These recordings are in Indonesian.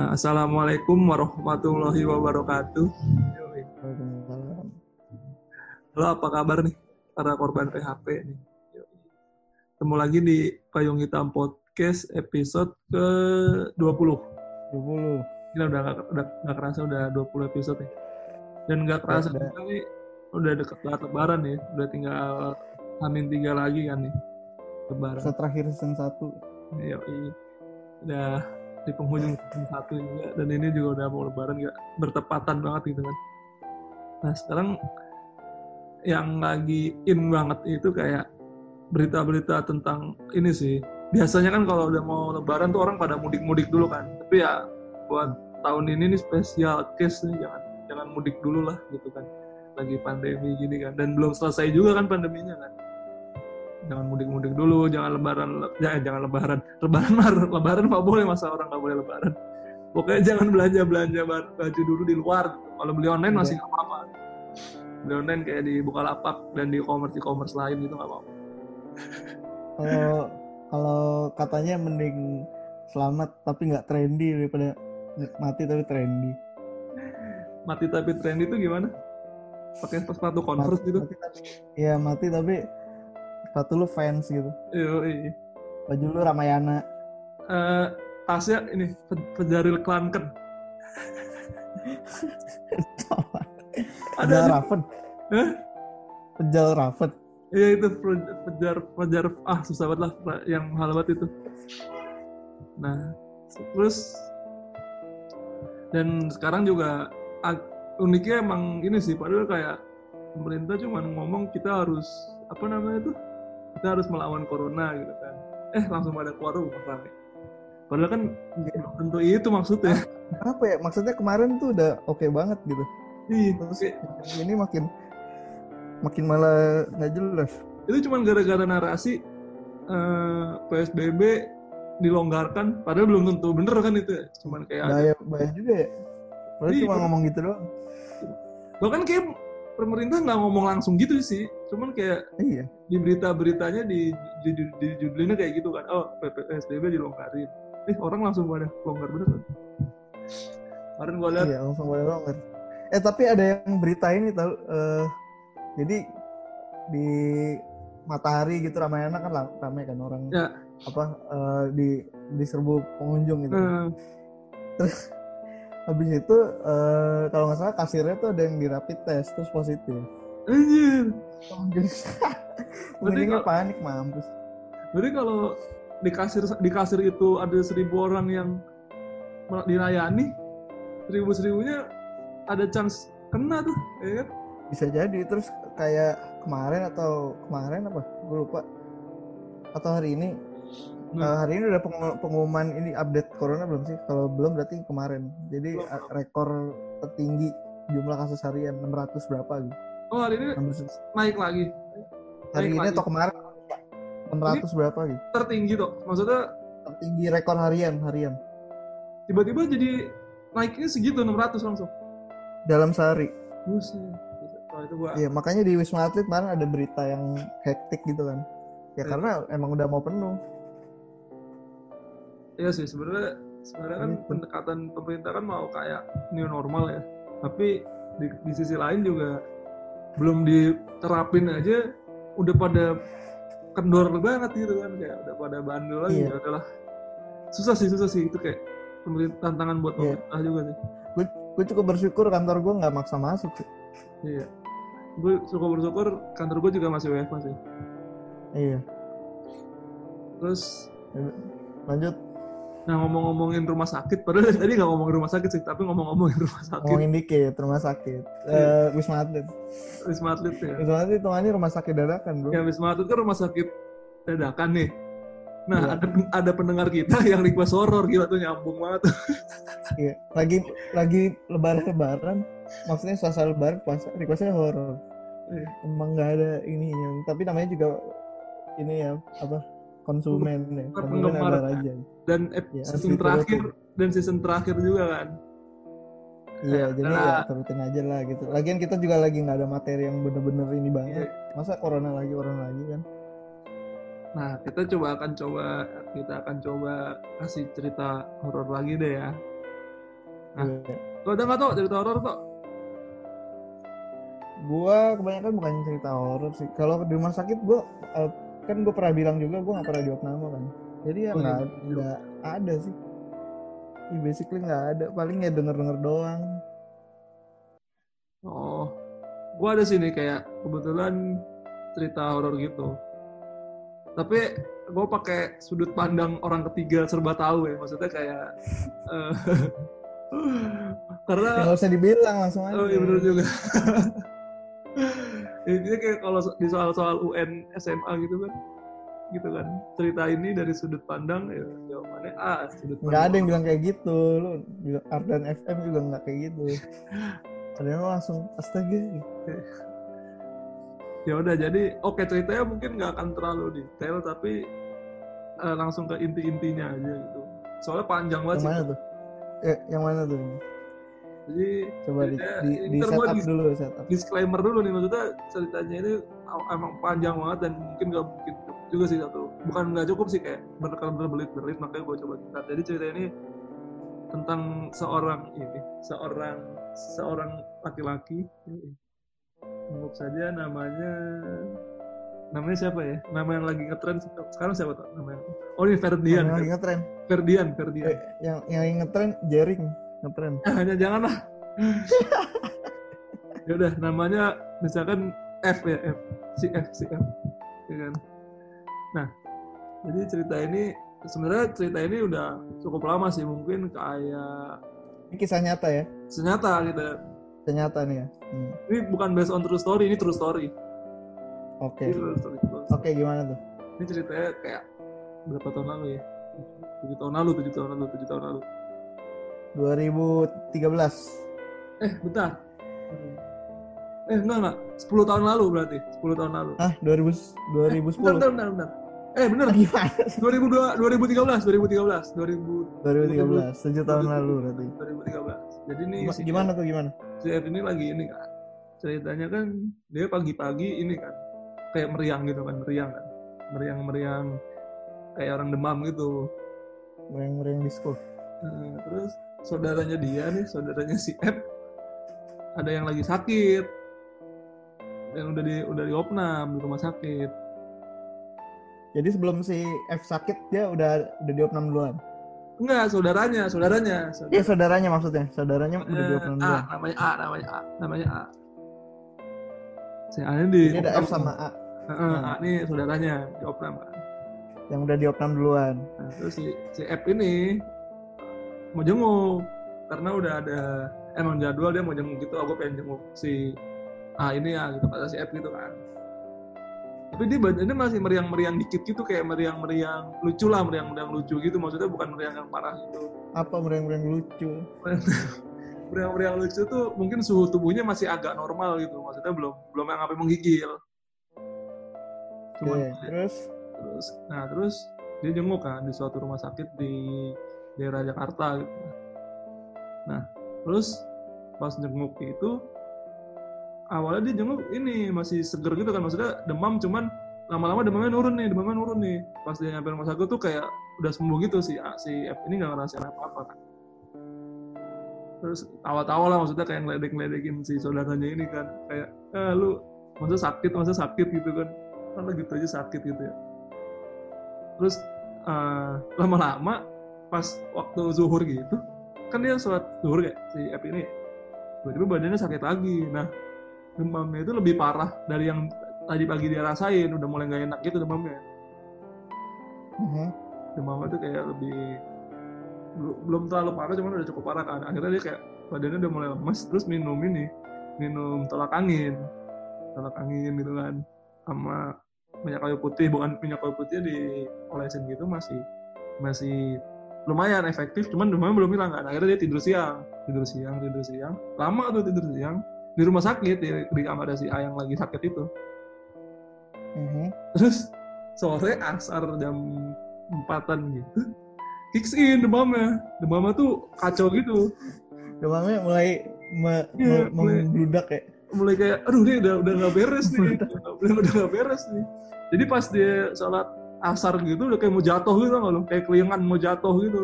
Nah, Assalamualaikum warahmatullahi wabarakatuh. Halo, apa kabar nih para korban PHP nih? Ketemu lagi di Payung Hitam Podcast episode ke-20. 20. Gila udah gak, udah gak kerasa udah 20 episode nih. Dan gak kerasa Udah. juga nih udah deket banget lebaran ya. Udah tinggal Hamin tiga lagi kan nih. Lebaran. Episode terakhir season 1. Yoi. Udah di penghujung season satu juga dan ini juga udah mau lebaran gak bertepatan banget gitu kan. Nah sekarang yang lagi in banget itu kayak berita-berita tentang ini sih. Biasanya kan kalau udah mau lebaran tuh orang pada mudik-mudik dulu kan. Tapi ya buat tahun ini nih spesial case nih jangan jangan mudik dulu lah gitu kan. Lagi pandemi gini kan dan belum selesai juga kan pandeminya kan jangan mudik-mudik dulu, jangan lebaran, ya, jangan lebaran, lebaran mar, lebaran nggak boleh masa orang nggak boleh lebaran. Pokoknya jangan belanja belanja baju dulu di luar. Kalau beli online masih nggak apa-apa. Beli online kayak di Bukalapak dan di e-commerce e-commerce lain itu nggak apa-apa. Kalau kalau katanya mending selamat tapi nggak trendy daripada mati tapi trendy. Mati tapi trendy itu gimana? Pakai sepatu converse gitu? Mati tapi Iya, mati tapi sepatu lu fans gitu. Iya, Baju lu Ramayana. Eh, tasnya ini Pe- pejaril Klanken. Ada. Raven. Hah? Pejal Raven. Iya itu pe- pejar pejar ah susah banget lah yang mahal banget itu. Nah terus dan sekarang juga uniknya emang ini sih padahal kayak pemerintah cuma ngomong kita harus apa namanya tuh kita harus melawan corona gitu kan. Eh langsung pada keluar rumah rame. Padahal kan belum tentu itu maksudnya. Apa ya? Maksudnya kemarin tuh udah oke banget gitu. Ih, Terus yang ini makin makin malah nggak jelas. itu cuma gara-gara narasi eh, PSBB dilonggarkan padahal belum tentu bener kan itu ya. cuman kayak ada- Bahaya, bahaya juga ya. Padahal Iya. cuma ngomong gitu doang. bahkan kayak pemerintah nggak ngomong langsung gitu sih cuman kayak Iya. di berita-beritanya di, di, di, di judulinnya kayak gitu kan oh PSBB dilonggarin eh orang langsung pada longgar bener kan kemarin gua lihat Iya, langsung boleh longgar. Eh tapi ada yang berita ini tahu eh, jadi di Matahari gitu Ramayana kan lah- ramai kan orang Ya. apa eh, di diserbu pengunjung gitu. eh, Habis itu eh, kalau nggak salah kasirnya tuh ada yang di rapid test terus positif. anjir Pengunjungnya panik mampus. Berarti kalau di kasir di kasir itu ada seribu orang yang dilayani, seribu seribunya ada chance kena tuh, ya kan? Bisa jadi terus kayak kemarin atau kemarin apa? Gue lupa. Atau hari ini Hmm. Eh, hari ini udah pengu- pengumuman ini update corona belum sih? Kalau belum berarti kemarin. Jadi Belum, rekor tertinggi jumlah kasus harian 600 berapa gitu. Oh hari ini 600. naik lagi, Hari naik ini lagi. atau kemarin 600 berapa gitu. tertinggi tuh. Maksudnya Tertinggi rekor harian harian tiba-tiba jadi naiknya segitu 600 langsung. dalam sehari. Buset. Wah, itu gua Iya, makanya di Wisma Atlet kemarin ada berita yang hektik gitu kan. Ya Iya. karena emang udah mau penuh. Iya sih sebenarnya sebenarnya kan Gitu. pendekatan pemerintah kan mau kayak new normal ya. Tapi di, di sisi lain juga belum diterapin aja udah pada kendor banget gitu kan kayak udah pada bandel lagi Iya. ya adalah susah sih susah sih itu kayak pemerintah tantangan buat Iya. pemerintah juga sih. Gue cukup bersyukur kantor gue nggak maksa masuk sih. Iya. Gue syukur bersyukur kantor gue juga masih WFH sih. Iya. Terus Lanjut nah ngomong-ngomongin rumah sakit padahal tadi nggak ngomongin rumah sakit sih tapi ngomong-ngomongin rumah sakit ngomongin dikit rumah sakit. Iya. Eh, Wisma Atlet. Wisma Atlet ya. Wisma Atlet hitungannya rumah sakit dadakan bro. Ya Wisma Atlet kan rumah sakit dadakan nih. Nah, Iya. ada ada pendengar kita yang request horor gila tuh nyambung banget. Iya. Lagi lagi lebaran-lebaran, maksudnya suasana lebaran puasa, requestnya horor. Iya. Emang nggak ada ininya, tapi namanya juga ini ya apa konsumen ya, konsumen Penggemar. ada aja. Dan ep- Iya, season asli terakhir dan season terakhir juga kan. Iya, Ya, jadi udahlah. ya terutin aja lah gitu. Lagian kita juga lagi nggak ada materi yang bener-bener ini Iya. banget. Masa corona lagi, corona lagi kan? Nah, kita coba akan coba kita akan coba kasih cerita horor lagi deh ya. Nah. Iya. Lo ada nggak tau cerita horor tuh? Gua kebanyakan bukan cerita horor sih. Kalau di rumah sakit gua eh, kan gue pernah bilang juga gua nggak pernah jawab nama kan. Jadi ya Oh, iya. nggak nggak ada sih. Ya, basically nggak ada. Paling ya denger denger doang. Oh, gua ada sini kayak kebetulan cerita horor gitu. Tapi gue pakai sudut pandang orang ketiga serba tahu ya, maksudnya kayak eh, karena nggak usah dibilang langsung aja. oh iya bener juga. Intinya kayak kalau di soal-soal UN SMA gitu kan, gitu kan. Cerita ini dari sudut pandang ya jawabannya A, sudut pandang. Nggak ada yang bilang kayak gitu. Lu bilang Ardan FM juga nggak kayak gitu. Ada yang langsung astaga. gitu. ya udah jadi oke ceritanya mungkin nggak akan terlalu detail tapi eh, langsung ke inti-intinya aja gitu soalnya panjang banget Yang sih mana tuh? Eh, yang mana tuh? Jadi Coba di, ceritanya- di, di ntar set gua up dis- dulu set up. disclaimer dulu nih maksudnya ceritanya ini emang panjang banget dan mungkin nggak mungkin juga sih satu bukan nggak cukup sih kayak bener-bener berbelit-belit makanya gue coba tingkat jadi cerita ini tentang seorang ini seorang seorang laki-laki. Anggap saja namanya namanya siapa ya? Nama yang lagi ngetren sekarang siapa tuh namanya oh ini Ferdian. Yang lagi ngetren. Ferdian Ferdian. Eh, yang yang lagi ngetren Jering ngetren. hanya janganlah ya udah namanya misalkan F ya F si F si F ya kan nah jadi cerita ini sebenarnya cerita ini udah cukup lama sih mungkin kayak Ini kisah nyata ya. senyata gitu Kisah nyata nih ya. Hmm. ini bukan based on true story ini true story Oke. Story. Oke gimana tuh? ini ceritanya kayak berapa tahun lalu ya tujuh tahun lalu tujuh tahun lalu tujuh tahun lalu 2013. eh bentar eh enggak enggak 10 tahun lalu berarti 10 tahun lalu Ah 2000 Bentar, 2010. bentar, bentar, bentar. Eh bener, Gimana sih? 2002, 2013, 2013, 2000, 2013. 7 tahun lalu berarti. 2013. Jadi nih Gima- si, Gimana tuh gimana? si F ini lagi ini kan. Ceritanya kan dia pagi-pagi ini kan kayak meriang gitu kan, meriang kan. Meriang-meriang kayak orang demam gitu. Meriang-meriang disco. Nah, terus saudaranya dia nih, saudaranya si F ada yang lagi sakit. Dan udah di udah diopnam di rumah sakit. Jadi sebelum si F sakit dia udah udah diopnam duluan. Enggak, saudaranya, saudaranya. saudaranya. Ya saudaranya maksudnya. Saudaranya udah diopnam Eh, A, duluan. namanya A, namanya A, namanya A. Si A ini di Jadi ada F sama A Heeh, A ini saudaranya di opnam kan. yang udah diopnam duluan. Nah, terus si, si F ini mau jenguk karena udah ada emang jadwal dia mau jenguk gitu, aku pengen jenguk si A ini ya gitu kata si F gitu kan. Tapi dia badannya masih meriang-meriang dikit gitu kayak meriang-meriang lucu lah, meriang-meriang lucu gitu maksudnya bukan meriang yang parah gitu. Apa meriang-meriang lucu? meriang-meriang lucu tuh mungkin suhu tubuhnya masih agak normal gitu maksudnya belum belum yang sampai menggigil Cuman, terus terus nah terus dia jenguk kan di suatu rumah sakit di daerah Jakarta gitu. Nah terus pas jenguk itu awalnya dia jenguk ini masih seger gitu kan maksudnya demam cuman lama-lama demamnya nurun nih demamnya nurun nih. Pas dia nyampe rumah sakit tuh kayak udah sembuh gitu si si F ini nggak ngerasain apa-apa kan. Terus tawa-tawa lah maksudnya kayak ngeledek-ngeledekin si saudaranya ini kan. Kayak eh lu masa sakit masa sakit gitu kan. Kan gitu aja sakit gitu ya. Terus eh, lama-lama pas waktu zuhur gitu kan dia sholat zuhur kayak si F ini tiba-tiba badannya sakit lagi. Nah demamnya itu lebih parah dari yang tadi pagi dia rasain. Udah mulai nggak enak gitu demamnya. Mhm. demamnya tuh kayak lebih belum belum terlalu parah cuman udah cukup parah kan. Akhirnya dia kayak badannya udah mulai lemes terus minum ini minum tolak angin. Tolak angin gitu kan. Sama minyak kayu putih bukan minyak kayu putih diolesin gitu masih masih lumayan efektif cuman demamnya belum hilang kan. Akhirnya dia tidur siang tidur siang tidur siang. Lama tuh tidur siang. Di rumah sakit di, di kamar si A yang lagi sakit itu. Mhm. terus sore asar jam empatan gitu kicks in demamnya demamnya tuh kacau gitu. Demamnya mulai me, Iya, me- mulai- membludak ya. mulai kayak aduh dia udah udah nggak beres nih udah udah nggak beres nih. Jadi pas dia sholat asar gitu udah kayak mau jatuh gitu nggak lo kayak keliangan mau jatuh gitu.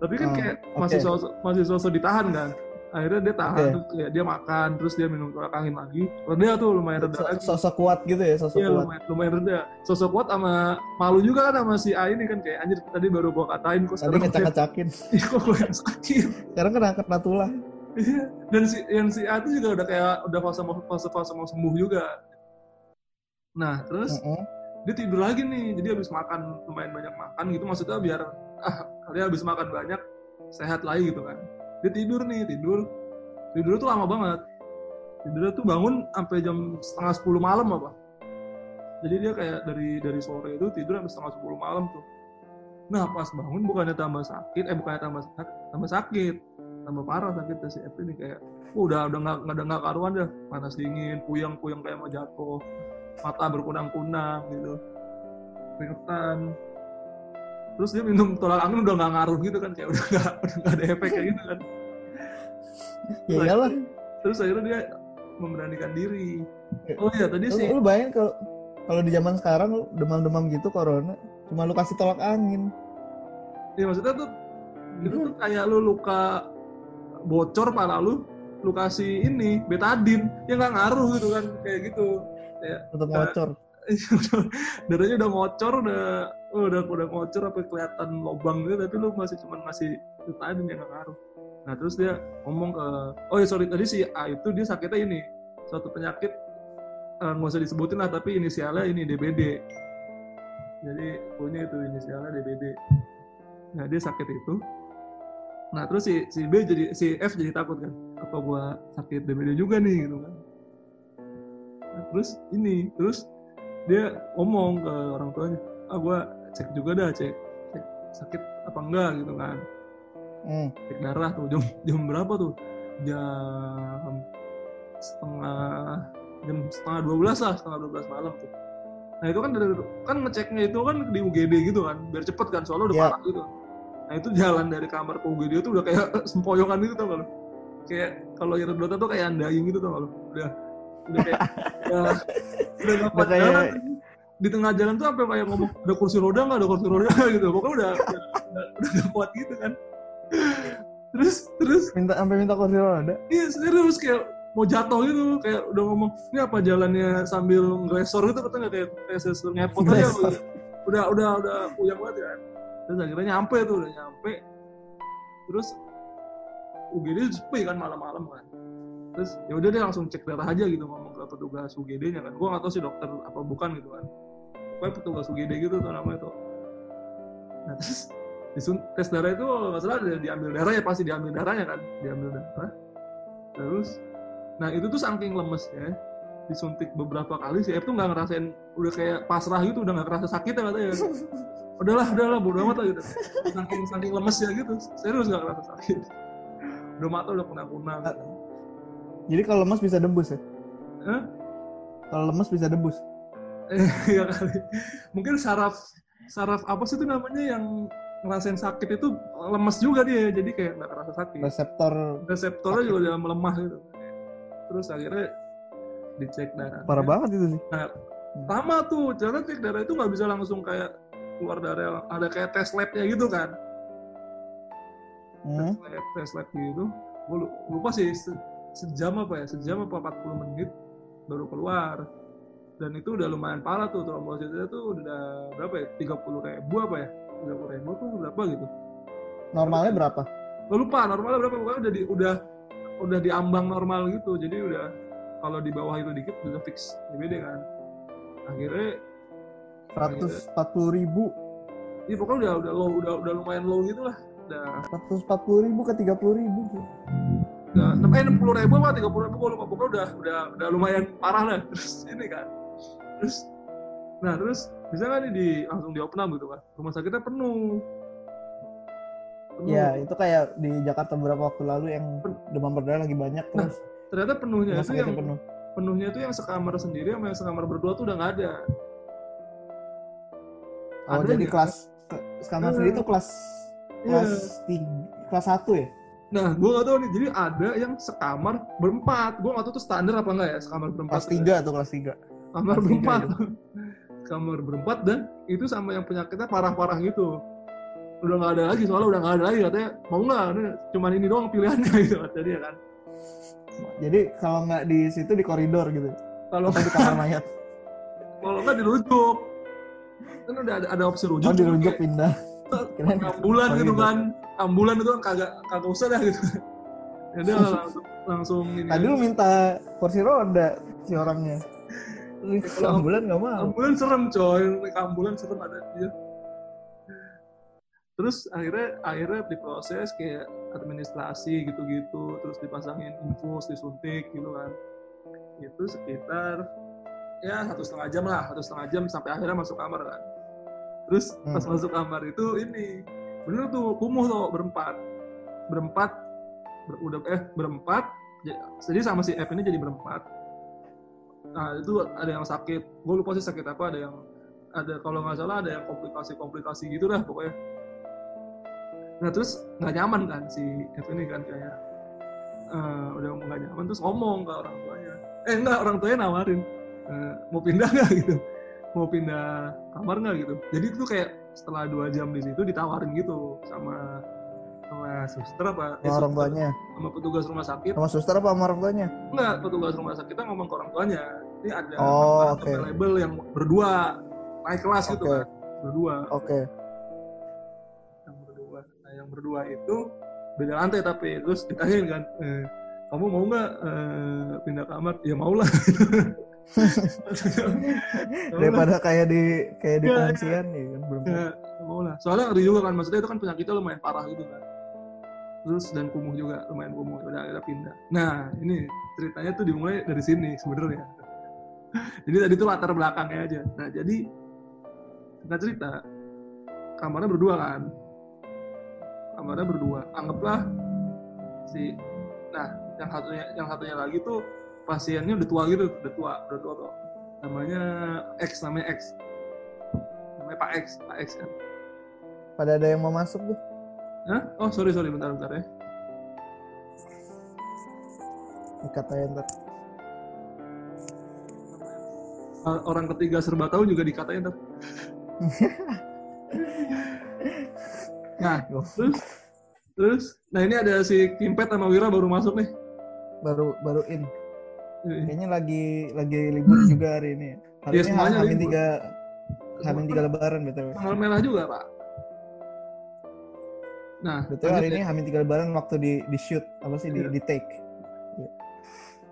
Tapi kan Oh, kayak oke. masih sosok masih sosok ditahan kan? Akhirnya dia tahan Oke. terus kayak dia makan terus dia minum tolak angin lagi. Reda tuh lumayan reda So- lagi. sosok kuat gitu ya sosok Iya kuat. lumayan, lumayan reda sosok kuat sama malu juga kan sama si A ini kan kayak anjir tadi baru gua katain kok tadi sekarang ngecak-ngecakin Iya, kok gue yang sakit. Sekarang kena kena tulah Iya. dan si yang si A itu juga udah kayak udah fase mau fase fase mau sembuh juga nah terus Heeh. dia tidur lagi nih jadi habis makan lumayan banyak makan gitu. Maksudnya biar ah kali habis makan banyak sehat lagi gitu kan. Dia tidur nih tidur. Tidur tuh lama banget. Tidurnya tuh bangun sampai jam setengah sepuluh malam apa. Jadi dia kayak dari dari sore itu tidur sampai setengah sepuluh malam tuh. Nah pas bangun bukannya tambah sakit eh bukannya tambah sakit tambah sakit. Tambah parah sakitnya si F ini kayak "Wah, udah udah nggak nggak ada nggak karuan dah. Panas dingin puyeng puyeng kayak mau jatuh mata berkunang-kunang gitu. Keringetan. Terus dia minum tolak angin udah nggak ngaruh gitu kan kayak udah nggak udah nggak ada efek kayak gitu kan. Ya iyalah. Terus akhirnya dia memberanikan diri. Oh iya tadi lu, sih. lu bayangin kalau kalau di zaman sekarang lu demam-demam gitu corona cuma lu kasih tolak angin. Ya maksudnya tuh itu tuh kayak lu luka bocor pala lu lu kasih ini betadin ya nggak ngaruh gitu kan kayak gitu kayak tetap Nah, ngocor. Udah- darahnya udah ngocor udah oh, udah udah ngocor apa kelihatan lubang gitu tapi lu masih cuma ngasih betadin yang nggak ngaruh. Nah terus dia ngomong ke oh ya sorry tadi si A itu dia sakitnya ini suatu penyakit eh, nggak usah disebutin lah tapi inisialnya ini DBD jadi punya itu inisialnya DBD nah dia sakit itu. Nah terus si si B jadi si F jadi takut kan apa gua sakit DBD juga nih gitu kan terus ini terus dia ngomong ke orang tuanya ah gua cek juga dah cek, cek sakit apa enggak gitu kan. Hmm. cek darah tuh jam jam berapa tuh? Jam setengah jam setengah dua belas lah setengah dua belas malam tuh. Nah itu kan dari kan ngeceknya itu kan di UGD gitu kan biar cepet kan soalnya udah Iya. parah gitu. Nah itu jalan dari kamar ke UGD itu udah kayak sempoyongan gitu tau gak lu? Kayak kalau yang Dota tuh kayak andaing gitu tau gak lu? Udah udah kayak udah, udah gak kayak- di tengah jalan tuh sampai kayak ngomong ada kursi roda nggak? Ada kursi roda nggak?" gitu. Pokoknya udah udah, udah, udah gak kuat gitu kan. Terus terus minta sampai minta kursi roda? Iya serius kayak mau jatuh gitu kayak udah ngomong ini apa jalannya sambil ngelesor gitu katanya kayak kayak sesur ngepot aja Ngelesor. udah udah udah puyeng banget kan terus akhirnya nyampe tuh udah nyampe. Terus UGD sepi kan malam-malam kan terus ya udah dia langsung cek darah aja gitu ngomong ke petugas UGD-nya kan. Gua nggak tahu sih dokter apa bukan gitu kan. Pokoknya petugas UGD gitu tuh namanya tuh. Nah terus disun tes darah itu kalau nggak salah diambil darah ya pasti diambil darahnya kan. Diambil darah terus nah itu tuh saking lemesnya disuntik beberapa kali si F tuh nggak ngerasain udah kayak pasrah gitu udah nggak kerasa sakit ya katanya. Udahlah udahlah bodo amat lah gitu. Saking saking lemesnya gitu serius nggak kerasa sakit. Udah mata udah kunang-kunang gitu. Jadi kalau lemas bisa debus ya Hah? kalau lemas bisa debus Iya kali. Mungkin saraf saraf apa sih itu namanya yang ngerasain sakit itu lemes juga dia, jadi kayak nggak kerasa sakit. reseptor Reseptornya juga udah melemah gitu. Terus akhirnya dicek darah. parah banget itu sih Sama tuh, ternyata cek darah itu nggak bisa langsung kayak keluar darah, ada kayak tes labnya gitu kan. hmm. Tes lab, tes lab gitu. Gue lupa sih sejam apa ya, sejam apa 40 menit baru keluar. Dan itu udah lumayan parah tuh trombositnya tuh udah berapa ya? 30 ribu apa ya? 30 ribu tuh berapa gitu? normalnya berapa lupa normalnya berapa pokoknya udah di, udah udah diambang normal gitu. Jadi udah kalau di bawah itu dikit udah fix DBD kan. Akhirnya 140 ribu ya pokoknya udah udah low udah udah lumayan low gitu lah. Udah 140 ribu ke 30 ribu enam eh enam puluh ribu apa tiga puluh ribu gue lupa. Pokoknya udah udah udah lumayan parah lah. Terus ini kan. Terus nah terus bisa nggak nih di langsung di open gitu kan rumah sakitnya penuh. Penuh. Ya itu kayak di Jakarta beberapa waktu lalu yang demam berdarah lagi banyak Nah, terus ternyata penuhnya itu yang penuh. penuhnya itu yang sekamar sendiri sama yang sekamar berdua tuh udah nggak ada. Oh ada jadi kelas ke- kamar sendiri itu kelas Iya. kelas tiga, kelas satu ya nah gue nggak tahu nih jadi ada yang sekamar berempat. Gue nggak tahu tuh standar apa enggak ya sekamar berempat kelas tiga atau kelas tiga. Kamar Kelas tiga berempat. kamar berempat dan itu sama yang penyakitnya parah-parah gitu. Udah nggak ada lagi soalnya udah nggak ada lagi katanya. Mau Ini cuman ini doang pilihannya gitu kata dia kan. Jadi kalau nggak di situ di koridor gitu. kalau di kamar mayat. kalau nggak dirujuk. Kan udah ada, ada opsi rujuk Oh dirujuk kayak pindah. Kirain ambulan gitu koridor. kan ambulan itu kan kagak kagak usah dah gitu. Ya dia langsung langsung ini Tadi lu minta kursi roda si orangnya. Kalau- Ambulan nggak mau. ambulan serem coy. Ambulan serem ada dia terus akhirnya akhirnya diproses kayak administrasi gitu-gitu. Terus dipasangin infus disuntik gitu kan. Itu sekitar ya satu setengah jam lah. Satu setengah jam sampai akhirnya masuk kamar kan. Terus pas Hmm. masuk kamar itu ini bener tuh kumuh tuh berempat. Berempat ber- udah eh berempat. Jadi sama si F ini jadi berempat. Nah itu ada yang sakit. Gue lupa sih sakit apa ada yang ada kalau nggak salah ada yang komplikasi-komplikasi gitu dah pokoknya. Nah terus nggak nyaman kan si F ini kan kayak eh, udah nggak nyaman terus ngomong ke orang tuanya. Eh enggak orang tuanya nawarin eh, mau pindah nggak gitu? Mau pindah kamar nggak gitu? Jadi itu kayak setelah dua jam di situ ditawarin gitu sama sama suster apa eh, Sama orang tuanya. sama petugas rumah sakit Sama suster apa sama orang tuanya? enggak petugas rumah sakit kita ngomong ke orang tuanya ini ada Oh, oke. label yang berdua naik kelas gitu Oke. kan berdua Oke. yang berdua nah yang berdua itu beda lantai tapi terus ditanyain kan eh, kamu mau nggak eh, pindah kamar ya Mau lah. Daripada kayak di kayak di pengungsian ya kan belum. Ya, mau lah. Soalnya ngeri juga kan, maksudnya itu kan penyakitnya lumayan parah gitu kan. Terus dan kumuh juga, lumayan kumuh. Udah akhirnya pindah. Nah, ini ceritanya tuh dimulai dari sini sebenarnya. jadi tadi tuh latar belakangnya aja. Nah, jadi kita cerita, kamarnya berdua kan. Kamarnya berdua. Anggaplah si, nah yang satunya yang satunya lagi tuh pasiennya udah tua gitu, udah tua, udah tua tuh. Namanya X, namanya X namanya Pak X, Pak X kan. Pada ada yang mau masuk tuh. Hah? Oh sorry sorry bentar bentar ya. Ikat aja ntar. Uh, Orang ketiga serba tahu juga dikatain ntar. nah terus terus, nah ini ada si Kimpet sama Wira baru masuk nih. Baru baru in. Ini. Kayaknya lagi lagi libur juga hari ini. Hari Iya, ini hamin tiga hamin tiga lebaran betul. Tanggal merah juga pak. Nah, Betul hari ya. ini hamin tiga lebaran waktu di di shoot apa sih di Iya. di take.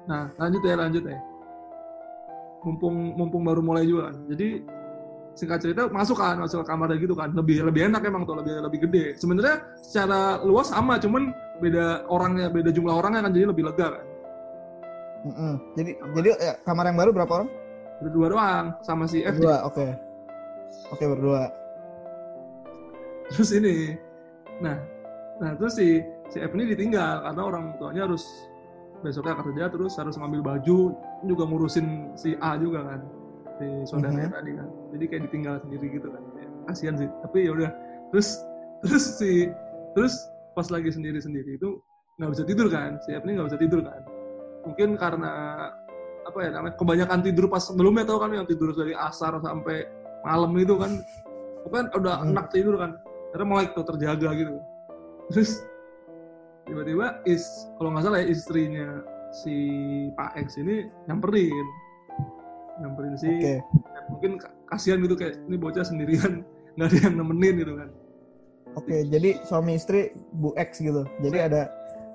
Nah, lanjut ya, lanjut ya. Mumpung mumpung baru mulai juga kan. Jadi singkat cerita masuk kan, masuk ke kamar gitu kan. Lebih lebih enak emang tuh, lebih lebih gede. Sebenarnya secara luas sama, cuman beda orangnya, beda jumlah orangnya kan jadi lebih lega kan. Mm-mm. Jadi jadi ya, kamar yang baru berapa orang? Berdua doang sama si F. Berdua, oke. Oke berdua. Terus ini. Nah, nah terus si si F ini ditinggal karena orang tuanya harus besoknya kerja terus harus ngambil baju juga ngurusin si A juga kan si saudaranya Mhm. tadi kan jadi kayak ditinggal sendiri gitu kan kasihan sih tapi ya udah terus terus si terus pas lagi sendiri sendiri itu nggak bisa tidur kan si F ini nggak bisa tidur kan mungkin karena apa ya namanya kebanyakan tidur pas sebelumnya tau kan yang tidur dari asar sampai malam itu kan kan udah Hmm. enak tidur kan karena mulai tuh terjaga gitu terus tiba-tiba is kalau nggak salah ya istrinya si Pak X ini nyamperin nyamperin si Oke. mungkin ka- kasihan gitu kayak ini bocah sendirian nggak ada yang nemenin gitu kan Oke, jadi suami istri Bu X gitu. Jadi ada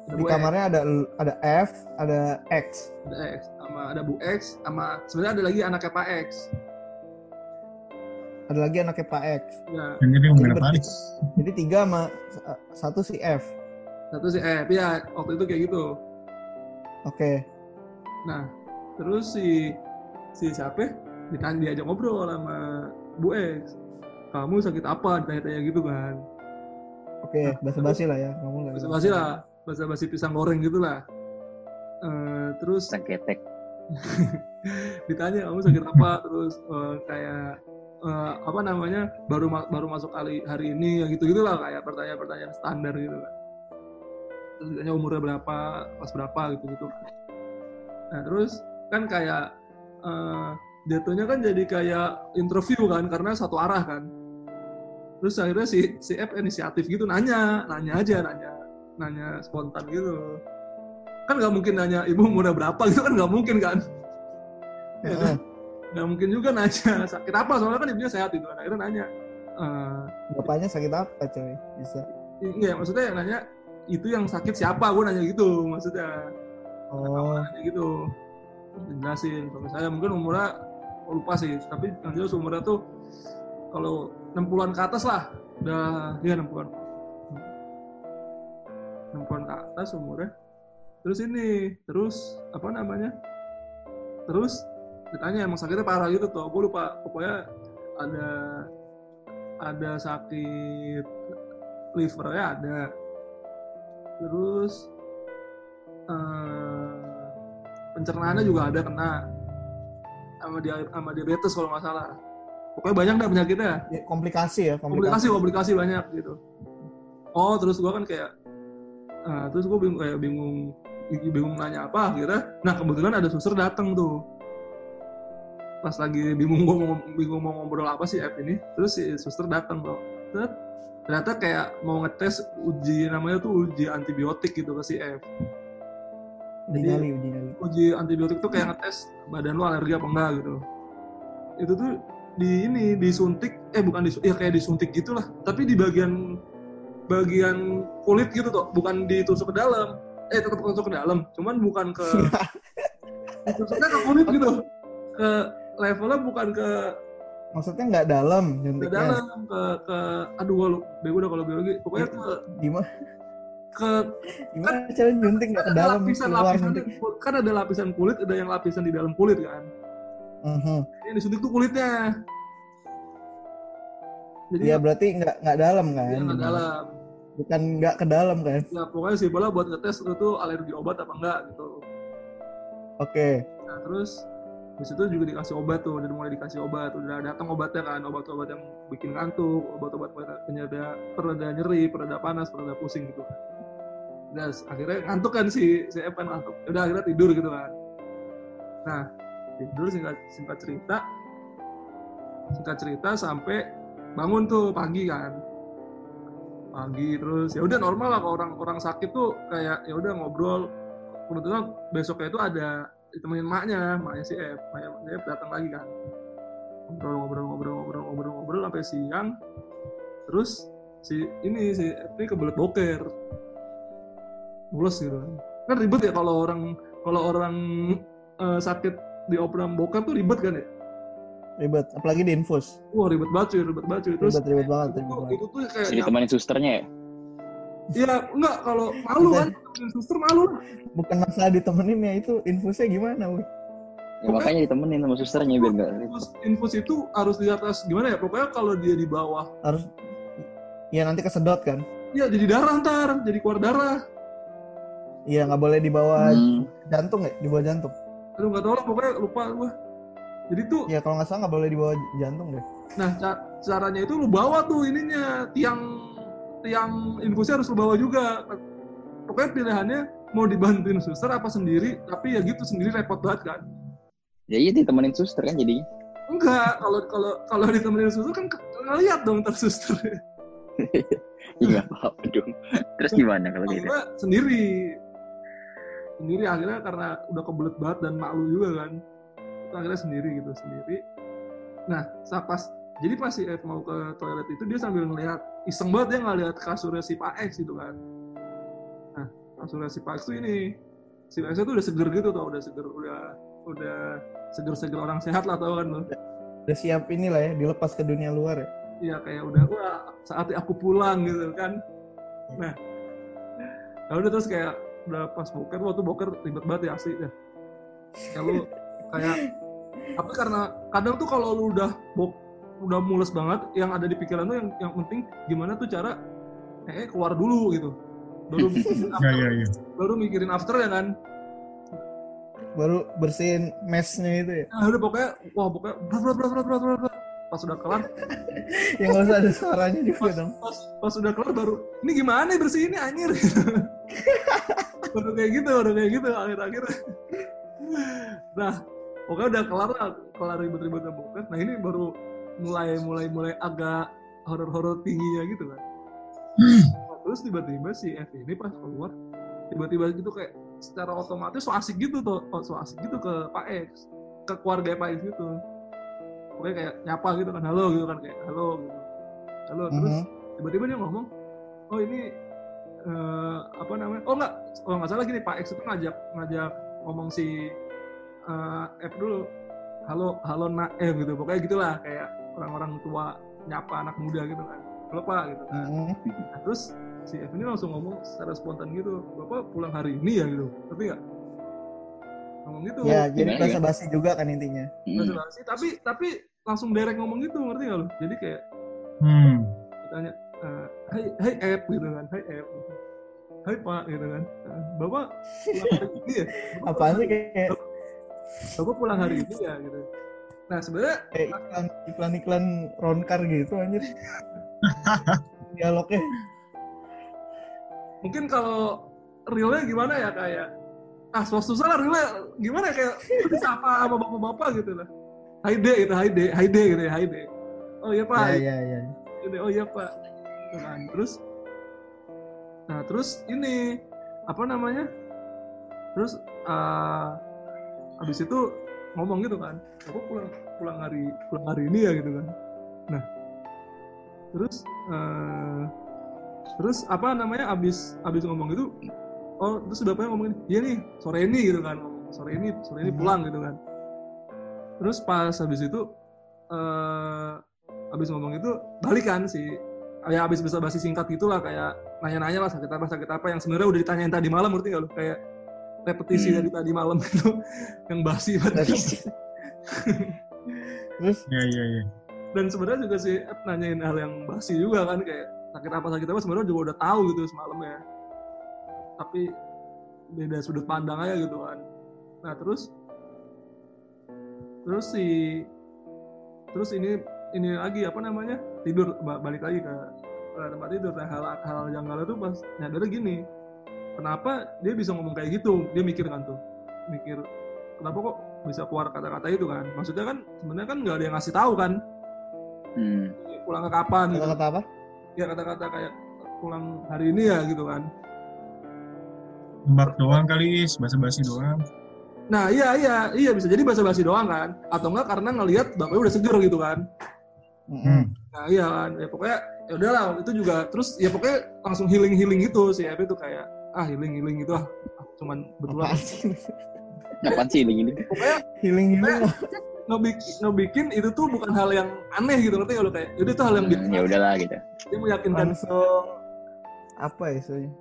Ada di Bu X, kamarnya ada ada F, ada X. ada X sama ada Bu X sama sebenarnya ada lagi anaknya Pak X Ada lagi anaknya Pak X. ya Jadi berarti- Jadi tiga sama satu si F. satu si F ya waktu itu kayak gitu Oke. Nah, terus si si siapa ditanya diajak ngobrol sama Bu X. Kamu sakit apa? Tanya-tanya gitu kan. Oke, basa-basi lah ya, ngomong lah. Bahasa basi lah, bahasa basi pisang goreng gitu lah. Eh, terus Saketek. ditanya kamu sakit apa? Terus eh, kayak eh, apa namanya? Baru ma- baru masuk kali hari ini ya gitu gitulah kayak pertanyaan-pertanyaan standar gitu kan. Terus ditanya umurnya berapa, kelas berapa gitu gitu. Nah terus kan kayak eh, jatuhnya kan jadi kayak interview kan karena satu arah kan. terus akhirnya si si F inisiatif gitu nanya nanya aja nanya nanya spontan gitu kan nggak mungkin nanya ibu umurnya berapa gitu kan nggak mungkin kan Ya kan? Heeh. nggak mungkin juga nanya sakit apa soalnya kan ibunya sehat gitu kan akhirnya nanya eh bapaknya sakit apa coy bisa Iya, maksudnya yang nanya itu yang sakit siapa? Gue nanya gitu, maksudnya oh nanya gitu. Jelasin, kalau misalnya mungkin umurnya oh, lupa sih, tapi yang jelas umurnya tuh kalau 60-an ke atas lah, udah ya 60-an. 60-an ke atas umurnya. Terus ini, terus apa namanya? Terus ditanya emang sakitnya parah gitu tuh, gue lupa. Pokoknya ada ada sakit livernya ada terus eh, pencernaannya juga ada kena sama dia sama diabetes kalau nggak salah pokoknya banyak dah penyakitnya Ya, komplikasi ya komplikasi komplikasi komplikasi banyak gitu oh terus gua kan kayak ah, terus gue bingung kayak bingung bingung nanya apa akhirnya nah kebetulan ada suster datang tuh. Pas lagi bingung gue mau bingung mau ngobrol apa sih app ini terus si suster datang bro Terus ternyata kayak mau ngetes uji namanya tuh uji antibiotik gitu ke si F Jadi- nyali uji antibiotik tuh kayak ngetes badan lu alergi apa enggak gitu. Itu tuh di ini disuntik eh bukan disuntik ya kayak disuntik gitulah tapi di bagian bagian kulit gitu tuh bukan ditusuk ke dalam. Eh tetap tusuk ke dalam cuman bukan ke ditusuknya ke kulit gitu. Ke levelnya bukan ke maksudnya nggak dalam ke nyuntiknya dalam ke ke aduh lu- bego udah kalau biologi. Pokoknya ke gimana ke gimana cara nyuntik nggak ke ada dalam lapisan keluar lapisan nyuntik kan ada lapisan kulit ada yang lapisan di dalam kulit kan. Mhm. yang disuntik tuh kulitnya. Jadi Iya berarti nggak nggak dalam kan? Ya, nggak dalam bukan nggak ke dalam kan? Ya pokoknya sih bola buat ngetes lu tuh alergi obat apa enggak gitu. Oke. Nah terus di situ juga dikasih obat tuh udah mulai dikasih obat udah datang obatnya kan obat-obat yang bikin ngantuk obat-obat penyeda pereda nyeri pereda panas pereda pusing gitu. Udah, akhirnya ngantuk kan si si F kan ngantuk udah akhirnya tidur gitu kan. Nah tidur singkat singkat cerita singkat cerita sampai bangun tuh pagi kan pagi terus ya udah normal lah kalau orang orang sakit tuh kayak ya udah ngobrol. Kebetulan besoknya itu ada ditemenin maknya maknya si F maknya si F datang lagi kan. Ngobrol ngobrol ngobrol ngobrol ngobrol ngobrol sampai siang. Terus si ini si F ini kebelet boker. Mulus gitu kan. Ribet ya kalau orang kalau orang eh, sakit di operan boker tuh ribet kan ya ribet apalagi di infus. Wah ribet banget cuy ribet banget cuy. Terus ribet ribet banget itu, ribet tuh- banget itu tuh kayak Bisa ditemenin susternya ya? ya enggak kalau malu kan suster malu lah. Bukan masalah ditemenin ya itu infusnya gimana wih? Ya makanya ditemenin sama susternya biar nggak infus, infus itu harus di atas gimana ya? Pokoknya kalau dia di bawah harus ya nanti kesedot kan? Ya jadi darah ntar jadi keluar darah. Iya nggak boleh di bawah Hmm. jantung ya? Di bawah jantung? Aduh nggak tahu lah pokoknya lupa gua jadi tuh ya kalau nggak salah nggak boleh di bawah jantung deh nah ca- caranya itu lu bawa tuh ininya tiang tiang infusnya harus lu bawa juga pokoknya pilihannya mau dibantuin suster apa sendiri tapi ya gitu sendiri repot banget kan Ya iya ditemenin suster kan jadinya. enggak kalau kalau kalau ditemenin suster kan ngeliat dong ntar suster Iya apa-apa dong. Terus gimana kalau gitu? sendiri sendiri akhirnya karena udah kebelet banget dan malu juga kan itu akhirnya sendiri gitu sendiri nah saat pas jadi pas si F mau ke toilet itu dia sambil ngelihat iseng banget dia ngeliat kasurnya si Pak X gitu kan nah kasurnya si Pak X tuh ini si Pak X tuh udah seger gitu tau udah seger udah udah seger-seger orang sehat lah tau kan lo udah siap inilah ya dilepas ke dunia luar ya Iya kayak udah wah saatnya aku pulang gitu kan. Nah, ya udah terus kayak udah pas boker waktu boker ribet banget ya asli ya. Lu kayak tapi karena kadang tuh kalau lu udah bok udah mules banget yang ada di pikiran tuh yang yang penting gimana tuh cara eh keluar dulu gitu. Baru mikirin Ya, after, ya, ya. baru mikirin after ya kan. baru bersihin mesnya itu ya Nah, udah pokoknya wah pokoknya berat berat berat berat berat, pas udah kelar yang nggak usah ada suaranya juga pas, dong pas, pas udah kelar baru ini gimana ya bersihinnya anjir baru kayak gitu baru kayak gitu akhir-akhir nah pokoknya udah kelar lah kelar ribet-ribetnya boker nah ini baru mulai mulai mulai agak horor-horor tingginya gitu kan. Nah, terus tiba-tiba si F ini pas keluar tiba-tiba gitu kayak secara otomatis so asik gitu tuh oh, so asik gitu ke Pak X ke keluarga Pak X gitu. Pokoknya kayak nyapa gitu kan halo gitu kan kayak halo gitu. Halo terus Mhm. tiba-tiba dia ngomong oh ini eh, apa namanya? Oh enggak oh nggak salah gini Pak X itu ngajak ngajak ngomong si eh, F dulu halo halo nak F gitu pokoknya gitulah kayak orang-orang tua nyapa anak muda gitu kan halo Pak gitu kan. Nah, terus si F ini langsung ngomong secara spontan gitu, Bapak pulang hari ini ya gitu, tapi nggak ngomong gitu. Ya, jadi bahasa ya? basi juga kan intinya. Bahasa Hmm. basi, tapi tapi langsung direct ngomong gitu, ngerti nggak lo? Jadi kayak Hmm. ditanya, eh, Hai Hai F gitu kan, Hai F, gitu. Hai Pak gitu kan, "Eh, Bapak pulang hari ini ya? Bapak Apaan pulang sih hari- kayak Bapak pulang hari ini ya gitu. Nah sebenarnya kayak iklan iklan iklan Ronkar gitu anjir. Dialognya. mungkin kalau realnya gimana ya kayak ah susah lah realnya gimana ya, kayak siapa sama bapak-bapak gitu lah Hai De gitu Hai De Hai De gitu ya Hai De oh iya pak Ya ya ya. Gitu, oh iya pak kan. terus nah terus ini apa namanya terus ah, habis itu ngomong gitu kan aku pulang pulang hari pulang hari ini ya gitu kan. Nah terus eh, terus apa namanya abis abis ngomong gitu oh terus bapaknya ngomong gini, iya nih sore ini gitu kan sore ini sore ini Mhm. pulang gitu kan. Terus pas habis itu eh habis ngomong itu balik kan si ya habis bisa basi singkat gitulah kayak nanya-nanya lah sakit apa sakit apa yang sebenarnya udah ditanyain tadi malam ngerti gak lu? Kayak repetisi Hmm. dari tadi malam itu yang basi banget. Terus? Ya ya ya. dan sebenarnya juga si F nanyain hal yang basi juga kan kayak sakit apa sakit apa sebenarnya juga udah tahu gitu semalam ya. Tapi beda sudut pandang aja gitu kan. Nah terus terus si terus ini ini lagi apa namanya tidur ba- balik lagi ke, ke tempat tidur. Nah hal hal janggal itu pas nyadarnya gini kenapa dia bisa ngomong kayak gitu? Dia mikir kan tuh. Mikir kenapa kok bisa keluar kata-kata itu kan? Maksudnya kan sebenarnya kan nggak ada yang ngasih tahu kan? Hmm. pulang ke kapan gitu? Kata-kata apa? ya kata-kata kayak pulang hari ini ya gitu kan. Tembak doang kali, basa-basi doang. nah iya iya iya bisa jadi basa-basi doang kan? Atau enggak karena ngelihat bapaknya udah seger gitu kan? Mhm. nah iya kan? Ya pokoknya ya udahlah itu juga terus ya pokoknya langsung healing healing gitu si Epi tuh kayak ah healing healing gitu ah Ah, cuman betulan Apaan sih? Apaan sih ini? pokoknya Healing healing. ngebikin, ngebikin itu tuh bukan hal yang aneh gitu ngerti nggak lo kayak jadi itu hal yang biasa Hmm, ya udahlah gitu. dia meyakinkan langsung apa ya istilahnya?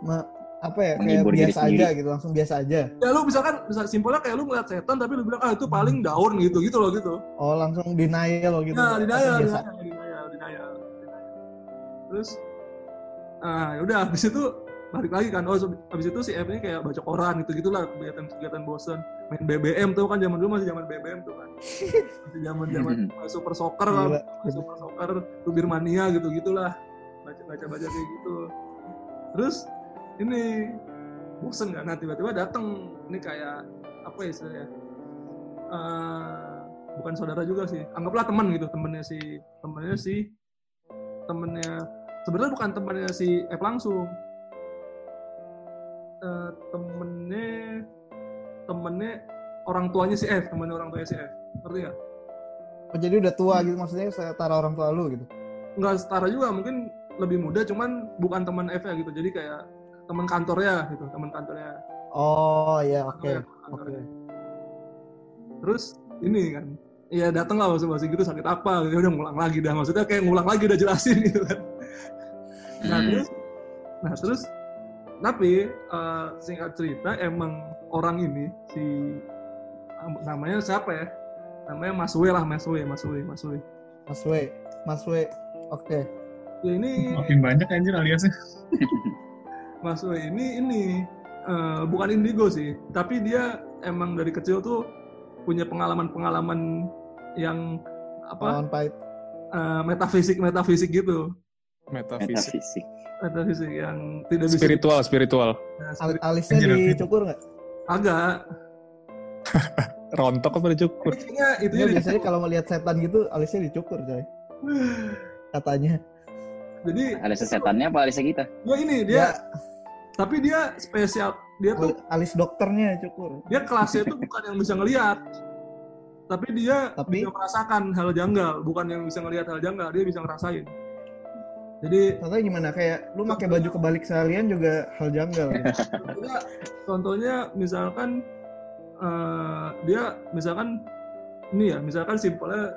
Ma- apa ya kayak biasa aja gitu langsung biasa aja ya lu misalkan bisa simpelnya kayak lu ngeliat setan tapi lu bilang ah itu paling daun gitu gitu loh gitu oh langsung denial loh gitu Nah, denial, biasa denial, denial, denial, denial. Terus, ah ya udah habis itu balik lagi kan. Oh, habis itu si F ini kayak baca koran gitu gitulah kegiatan kegiatan bosen. Main BBM tuh kan zaman dulu masih zaman BBM tuh kan. Masih zaman zaman super soccer kan, Gila. super soccer, tubir mania gitu gitulah. Baca baca baca kayak gitu. Terus ini bosen kan. Nah tiba-tiba datang ini kayak apa ya istilahnya? Eh, bukan saudara juga sih anggaplah teman gitu temennya si temennya si temennya sebenarnya bukan temennya si F langsung Eh, temennya temennya orang tuanya si F temennya orang tuanya si F. Ngerti nggak? Oh, jadi udah tua gitu maksudnya setara orang tua lu gitu? Nggak setara juga mungkin lebih muda cuman bukan teman F ya gitu. Jadi kayak teman kantornya gitu teman kantornya. Oh ya oke Kantornya, kantornya. terus ini kan Iya dateng lah basa-basi gitu sakit apa gitu udah ngulang lagi dah. Maksudnya kayak ngulang lagi udah jelasin gitu kan. Nah Hmm. terus nah terus tapi eh, singkat cerita emang orang ini si namanya siapa ya? Namanya Mas W lah Mas W Mas W Mas W Mas W Mas W oke. Ya ini Makin banyak anjir aliasnya. Mas W ini ini eh, bukan indigo sih. Tapi dia emang dari kecil tuh punya pengalaman-pengalaman yang apa? Lawan pahit. Eh, metafisik metafisik gitu Metafisik. Metafisik. metafisik yang tidak bisa Spiritual, spiritual. Nah, Al- alisnya dicukur nggak agak Rontok apa dicukur? intinya itu Nggak, biasanya kalau melihat setan gitu alisnya dicukur coy katanya. Jadi Ada sesetannya apa Alisa kita? dia ini Ya, dia tapi dia spesial dia tuh alis dokternya cukur. dia kelasnya itu bukan yang bisa ngelihat tapi dia Tapi? bisa merasakan hal janggal bukan yang bisa ngelihat hal janggal dia bisa ngerasain jadi Contohnya gimana? Kayak lu pakai baju kebalik seharian juga hal janggal. gitu. contohnya, misalkan eh, dia misalkan ini ya misalkan simpelnya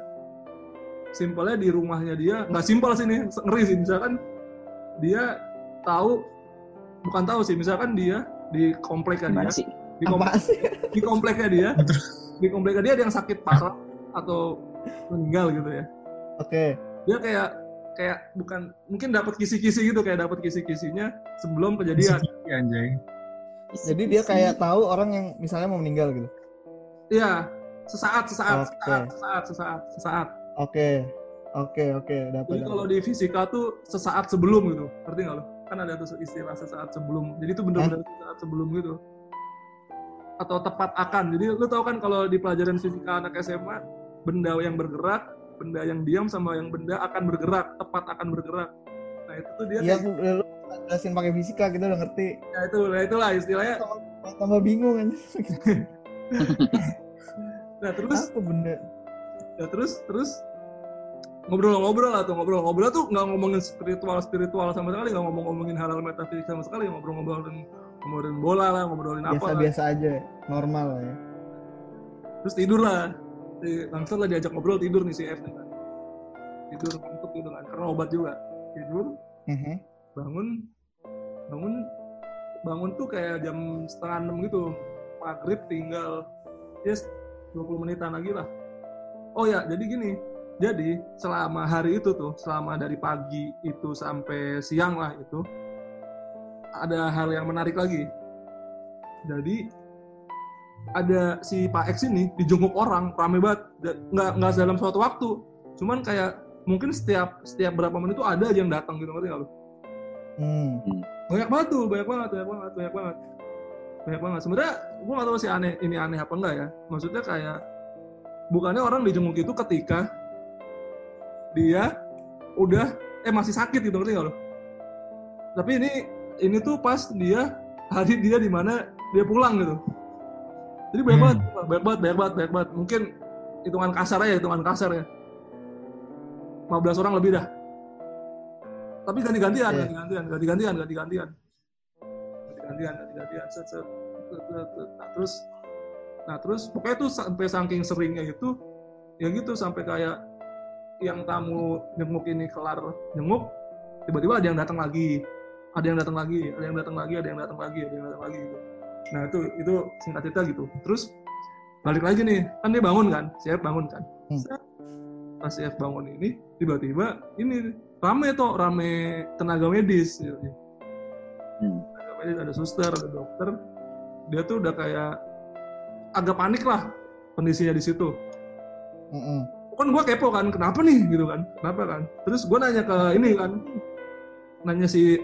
simpelnya di rumahnya dia nggak simpel sih ini ngeri sih misalkan dia tahu bukan tahu sih misalkan dia di kompleknya dia sih? di, kom- Apaan sih? di kompleknya dia di kompleknya dia ada yang sakit parah atau meninggal gitu ya Oke. dia kayak kayak bukan mungkin dapat kisi-kisi gitu kayak dapat kisi-kisinya sebelum kejadian Iya, anjay. Jadi dia kayak tahu orang yang misalnya mau meninggal gitu. iya sesaat sesaat Oke. sesaat sesaat sesaat sesaat Oke. Oke, oke, dapat. jadi kalau di fisika tuh sesaat sebelum gitu ngerti nggak lo kan ada tuh istilah sesaat sebelum jadi itu benar-benar sesaat sebelum gitu atau tepat akan jadi lu tahu kan kalau di pelajaran fisika anak SMA benda yang bergerak benda yang diam sama yang benda akan bergerak tepat akan bergerak nah itu tuh dia Iya, kayak- lu jelasin pakai fisika kita udah ngerti. ya itu nah itulah istilahnya Tambah bingung kan. nah terus Apa benda? ya terus terus ngobrol-ngobrol lah tuh ngobrol-ngobrol tuh nggak ngomongin spiritual spiritual sama sekali nggak ngomong-ngomongin hal-hal metafisik sama sekali ngobrol-ngobrolin ngobrolin bola lah ngobrolin apa lah. Biasa-biasa aja, normal ya. terus tidur lah si langsung lah diajak ngobrol tidur nih si F nih kan tidur ngantuk gitu kan karena obat juga. Tidur Mhm. bangun bangun bangun tuh kayak jam setengah enam gitu. Maghrib tinggal yes 20 menitan lagi lah. Oh ya jadi gini jadi selama hari itu tuh selama dari pagi itu sampai siang lah itu ada hal yang menarik lagi. Jadi ada si Pak X ini dijenguk orang rame banget. Nggak nggak dalam suatu waktu. Cuman kayak mungkin setiap setiap berapa menit tuh ada aja yang datang gitu ngerti nggak lu? Hmm. banyak banget tuh banyak banget banyak banget banyak banget. Banyak banget. Sebenarnya gue gak tahu sih aneh ini aneh apa enggak ya. Maksudnya kayak bukannya orang dijenguk itu ketika dia udah eh masih sakit gitu ngerti gak lo tapi ini ini tuh pas dia hari dia di mana dia pulang gitu jadi banyak Hmm. banget banyak banget banyak banget banyak banget mungkin hitungan kasar aja hitungan kasar ya 15 orang lebih dah tapi ganti-gantian Oke. ganti-gantian ganti-gantian ganti-gantian ganti-gantian ganti-gantian set, set, set, set, set. nah terus nah terus pokoknya tuh sampai saking seringnya itu ya gitu sampai kayak yang tamu nyenguk ini kelar nyenguk tiba-tiba ada yang datang lagi ada yang datang lagi ada yang datang lagi ada yang datang lagi ada yang datang lagi gitu nah itu itu singkat cerita gitu terus balik lagi nih kan dia bangun kan si F bangun kan Hmm. Pas si F bangun ini tiba-tiba ini rame tuh rame tenaga medis gitu. Hmm. tenaga medis ada suster ada dokter dia tuh udah kayak agak panik lah kondisinya di situ Mm-mm. kan gue kepo kan kenapa nih gitu kan kenapa kan terus gue nanya ke ini kan nanya si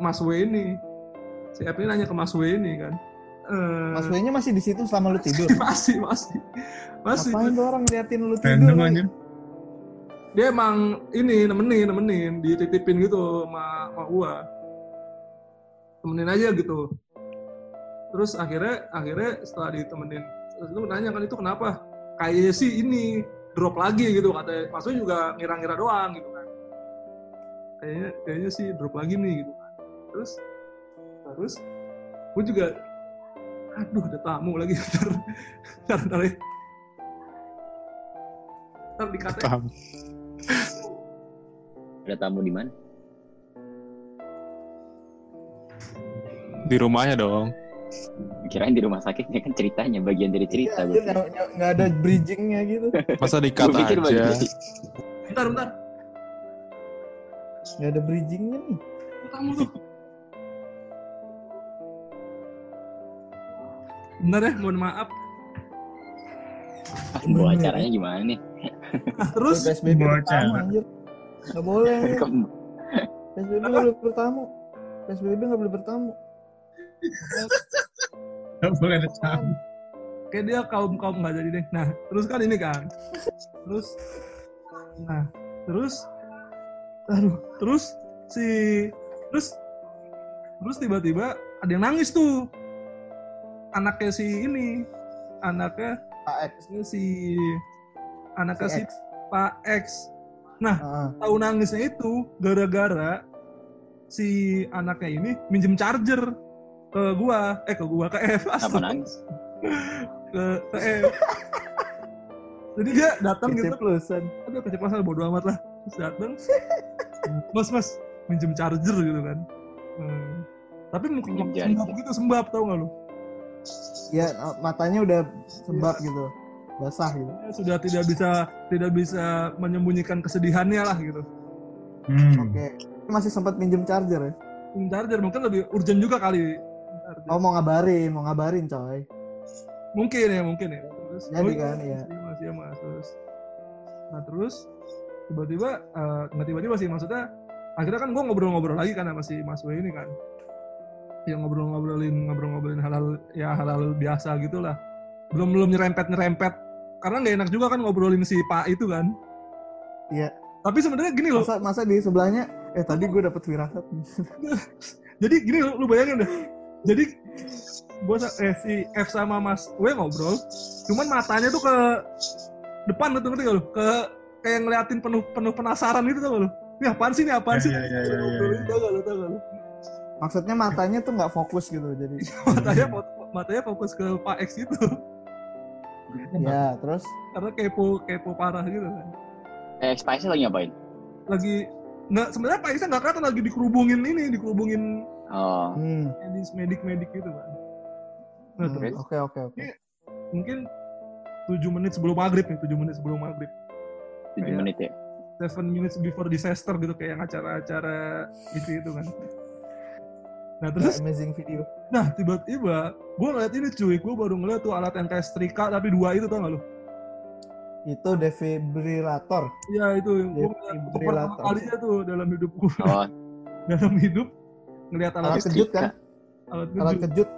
Mas W ini si F ini nanya ke Mas W ini kan Eh, Mas W-nya masih di situ selama lu tidur. masih masih. Masih. Ngapain tuh orang liatin lu tidur? Random anjir. dia emang ini nemenin nemenin. Dititipin gitu sama, sama gua. Temenin aja gitu. Terus akhirnya akhirnya setelah ditemenin terus itu nanya kan itu kenapa? Kayaknya sih ini drop lagi gitu kata maksudnya juga ngira-ngira doang gitu kan. Kayaknya kayaknya sih drop lagi nih gitu kan. Terus terus gue juga aduh ada tamu lagi ntar ntar ntar, ya. ntar dikatain Paham. Ada tamu di mana? Di rumahnya dong. Kirain di rumah sakitnya kan ceritanya bagian dari cerita. Iya, nggak ada bridgingnya gitu. Masa Gua dikat pikir aja. bentar bentar Nggak ada bridgingnya nih. tamu tuh bentar ya mohon maaf Bawa acaranya gimana nih? nah, terus PSBB acara. anjir. Nggak boleh. PSBB nggak boleh bertamu. PSBB nggak boleh bertamu. Gak boleh ada tamu. kayak dia kaum kaum nggak jadi deh nah terus kan ini kan terus nah terus aduh terus si terus terus tiba-tiba ada yang nangis tuh anaknya si ini anaknya AX si anaknya si, si X. Pak X Heeh. tahu nangisnya itu gara-gara si anaknya ini minjem charger ke gua eh ke gua ke F astaga. nangis? ke ke F jadi dia datang gitu Keceplosan. aduh keceplosan bodo amat lah terus datang mas mas minjem charger gitu kan Hmm. tapi mungkin sembab gitu sembab tau gak lu Ya matanya udah sembab gitu. Basah gitu. Ya, sudah tidak bisa tidak bisa menyembunyikan kesedihannya lah gitu Hmm. Oke. Masih sempat minjem charger ya? minjem charger mungkin lebih urgent juga kali charger. Oh mau ngabarin, mau ngabarin coy. mungkin ya mungkin ya terus Jadi iya, kan, iya. masih ya mas terus nah terus tiba-tiba eh, nggak tiba-tiba sih maksudnya akhirnya kan gue ngobrol-ngobrol lagi kan sama si Mas W ini kan ya ngobrol-ngobrolin ngobrol-ngobrolin hal-hal ya hal-hal biasa gitulah. Belum belum nyerempet nyerempet karena nggak enak juga kan ngobrolin si Pak itu kan. Iya. tapi sebenarnya gini loh. Masa masa di sebelahnya eh tadi gue dapet firasat. jadi gini lo, lu bayangin deh. Jadi gua sa- eh si F sama Mas W ngobrol cuman matanya tuh ke depan tuh ngerti gak lu? Ke kayak ngeliatin penuh penuh penasaran gitu tau gak lu? Ini apaan sih ini apaan Iya, sih? iya, iya, iya, iya, iya. tau gak lu tau gak lu Maksudnya matanya tuh nggak fokus gitu. Jadi. Matanya matanya fokus ke Pak X itu ya terus? Karena kepo kepo parah gitu kan. Eh, Spice lagi ngapain? lagi nggak sebenarnya Pak X nggak kelihatan lagi dikerubungin ini dikerubungin Oh, hmm, medis medik medik gitu kan. Nah, hmm, oke oke oke. mungkin 7 menit sebelum maghrib nih 7 menit sebelum maghrib. 7 Kayak- menit ya. seven minutes before disaster gitu kayak yang acara-acara itu itu kan nah terus amazing video. nah tiba-tiba gue ngeliat ini cuy gue baru ngeliat tuh alat yang kayak setrika tapi dua itu tau gak lu Itu defibrillator. iya itu gue pertama Defibrillator. kalinya tuh dalam hidup gue Oh, dalam hidup ngeliat alat, Alat kejut kan? alat Alat kejut. kejut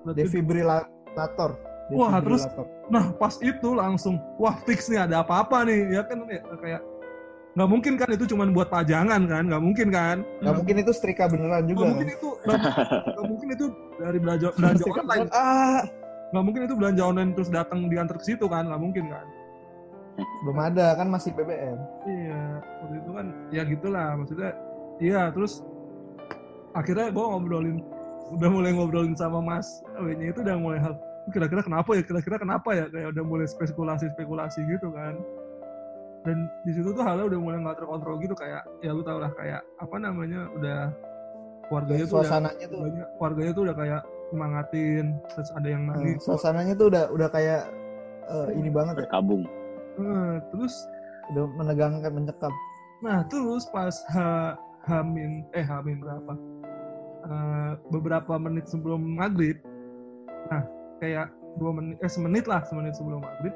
Alat kejut. defibrillator. Wah, terus- nah pas itu langsung wah fix nih ada apa-apa nih ya kan ya, kayak nggak mungkin kan itu cuma buat pajangan kan nggak mungkin kan Nggak mungkin itu setrika beneran nggak juga mungkin kan? itu nggak mungkin itu dari belanja belanja online. Ah, nggak mungkin itu belanja online terus datang diantar ke situ kan nggak mungkin kan belum ada kan masih BBM. iya waktu itu kan ya gitulah maksudnya iya terus akhirnya gue ngobrolin udah mulai ngobrolin sama mas W-nya itu udah mulai kira-kira kenapa ya kira-kira kenapa ya kayak udah mulai spekulasi spekulasi gitu kan dan di situ tuh halnya udah mulai nggak terkontrol gitu kayak ya lu tau lah kayak apa namanya udah keluarganya tuh udah Suasananya tuh banyak keluarganya tuh udah kayak semangatin terus ada yang eh, nangis suasananya tuh udah udah kayak eh, ini banget ya. berkabung. Eh, terus Udah menegangkan mencekam. Nah terus pas H, Hamin eh Hamin berapa? Eh, beberapa menit sebelum maghrib, nah kayak dua menit eh semenit lah semenit sebelum maghrib,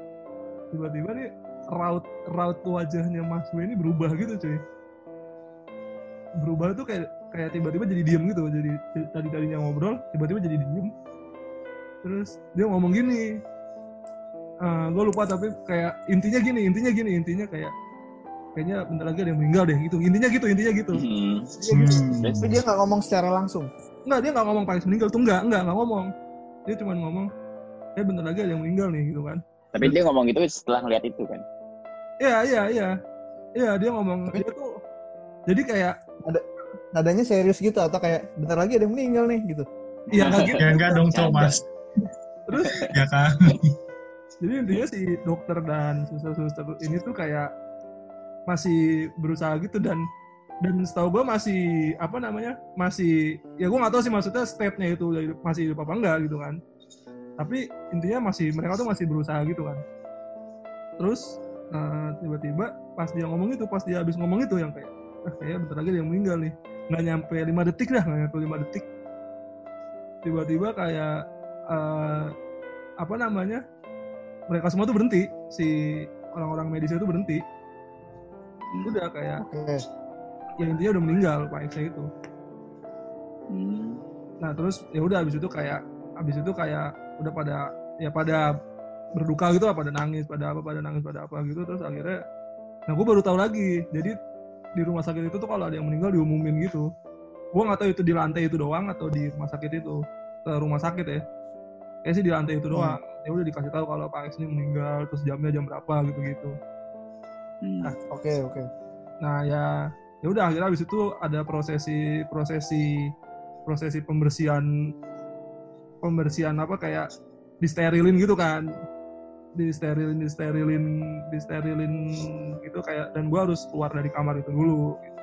tiba-tiba nih raut raut wajahnya Mas W ini berubah gitu cuy. Berubah tuh kayak kayak tiba-tiba jadi diem gitu, jadi tadi tadinya ngobrol tiba-tiba jadi diem. Terus dia ngomong gini, gue lupa tapi kayak intinya gini, intinya gini, intinya kayak kayaknya bentar lagi ada yang meninggal deh gitu intinya gitu intinya gitu Hmm. Gitu. Hmm. Tapi dia nggak ngomong secara langsung. enggak dia nggak ngomong Alex meninggal tuh enggak enggak nggak ngomong dia cuma ngomong eh bentar lagi ada yang meninggal nih gitu kan Tapi dia ngomong gitu setelah ngeliat itu kan. Iya iya iya iya dia ngomong Tapi- dia tuh jadi kayak Nadanya serius gitu atau kayak bentar lagi ada yang meninggal nih gitu. iya nggak gitu Ya enggak dong, Cok, Mas. terus Ya kan? jadi intinya si dokter dan suster-suster ini tuh kayak masih berusaha gitu dan dan setahu gue masih apa namanya masih ya gue nggak tahu sih maksudnya stepnya itu masih hidup apa enggak gitu kan tapi intinya masih mereka tuh masih berusaha gitu kan terus eh, tiba-tiba pas dia ngomong itu pas dia habis ngomong itu yang kayak ah kayaknya bentar lagi dia meninggal nih. Nggak nyampe lima detik dah nggak nyampe lima detik. Tiba-tiba kayak eh, apa namanya mereka semua tuh berhenti. Si orang-orang medis itu berhenti. Udah kayak Oke. ya intinya udah meninggal Pak Eksa itu. Hmm. nah terus ya udah habis itu kayak habis itu kayak udah pada ya pada berduka gitu lah pada nangis pada apa pada nangis pada apa gitu. Terus akhirnya nah gue baru tahu lagi. Jadi di rumah sakit itu tuh kalau ada yang meninggal diumumin gitu. Gue nggak tahu itu di lantai itu doang atau di rumah sakit itu ke rumah sakit ya. Kayak sih di lantai itu doang. Ya udah dikasih tahu kalau Pak X ini meninggal terus jamnya jam berapa gitu gitu Hmm. Oke, oke. nah ya ya udah akhirnya habis itu ada prosesi prosesi prosesi pembersihan pembersihan apa kayak disterilin gitu kan disterilin disterilin disterilin gitu kayak dan gua harus keluar dari kamar itu dulu gitu.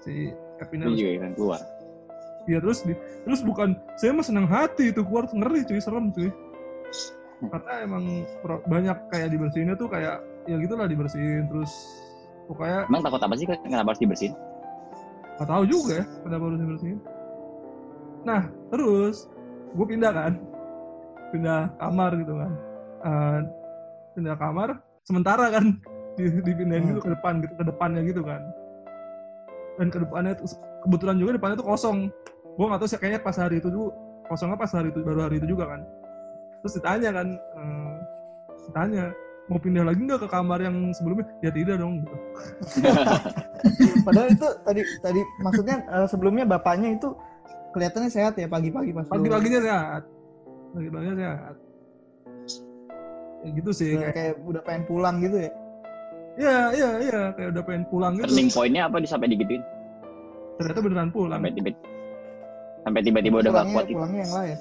Si Kevin Itu harus juga kan keluar. Iya terus di, terus bukan saya mah senang hati itu keluar ngeri cuy serem cuy. Karena emang pro- banyak kayak dibersihinnya tuh kayak ya gitulah dibersihin terus pokoknya Emang takut apa sih kenapa harus dibersihin? nggak tahu juga ya kenapa harus dibersihin. Nah terus gue pindah kan. Pindah kamar gitu kan Pindah kamar sementara kan di- dipindahin Hmm. gitu ke depan gitu ke depannya gitu kan. Dan ke depannya kebetulan juga depannya tuh kosong. Gue nggak tahu sih kayaknya pas hari itu dulu kosongnya pas hari itu baru hari itu juga kan. Terus ditanya kan eh, ditanya mau pindah lagi nggak ke kamar yang sebelumnya? Ya tidak dong gitu. Padahal itu tadi tadi maksudnya eh, sebelumnya bapaknya itu kelihatannya sehat ya pagi-pagi pas lu- pagi-paginya sehat. Pagi-paginya sehat. ya gitu sih udah kayak kayak udah pengen pulang gitu ya. iya iya iya kayak udah pengen pulang gitu Turning point-nya apa di sampai digituin? ternyata beneran pulang Sampai tiba sampai tiba-tiba udah gak kuat gitu. pulangnya yang lain.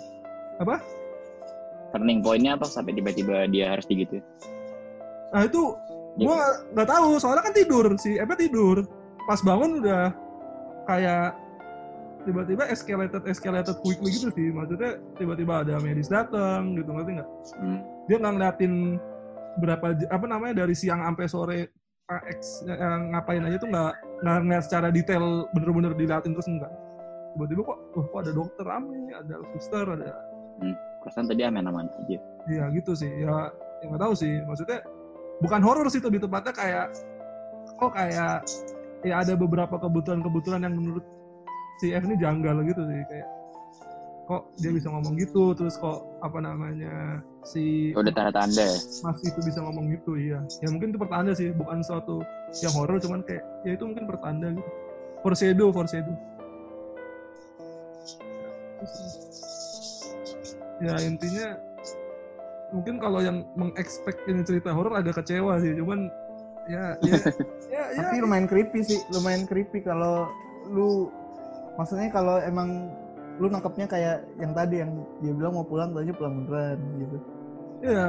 Turning point-nya apa sampai tiba-tiba dia harus digituin? nah itu Ya. gua nggak tahu soalnya kan tidur si Epe tidur pas bangun udah kayak tiba-tiba escalated escalated quickly gitu sih maksudnya tiba-tiba ada medis datang gitu ngerti nggak Hmm. Dia nggak ngeliatin berapa apa namanya dari siang sampai sore Pak X eh, ngapain aja tuh nggak nggak ngeliat secara detail bener-bener diliatin terus enggak. Tiba-tiba kok wah, kok ada dokter rame ada suster ada Perasaan tadi aman-aman aja. ya gitu sih. Ya ya nggak tahu sih. Maksudnya bukan horor sih lebih tepatnya kayak kok kayak ya ada beberapa kebutuhan-kebutuhan yang menurut si F ini janggal gitu sih. Kayak kok dia bisa ngomong gitu terus kok apa namanya si Udah tanda-tanda ya. Mas itu bisa ngomong gitu iya. Ya mungkin itu pertanda sih bukan suatu yang horor cuman kayak ya itu mungkin pertanda gitu. Foreshadow foreshadow ya intinya mungkin kalau yang mengexpect ini cerita horor agak kecewa sih cuman ya ya ya, ya. Tapi lumayan creepy sih, lumayan creepy kalau lu maksudnya kalau emang lu nangkepnya kayak yang tadi yang dia bilang mau pulang tadi pulang beneran gitu. ya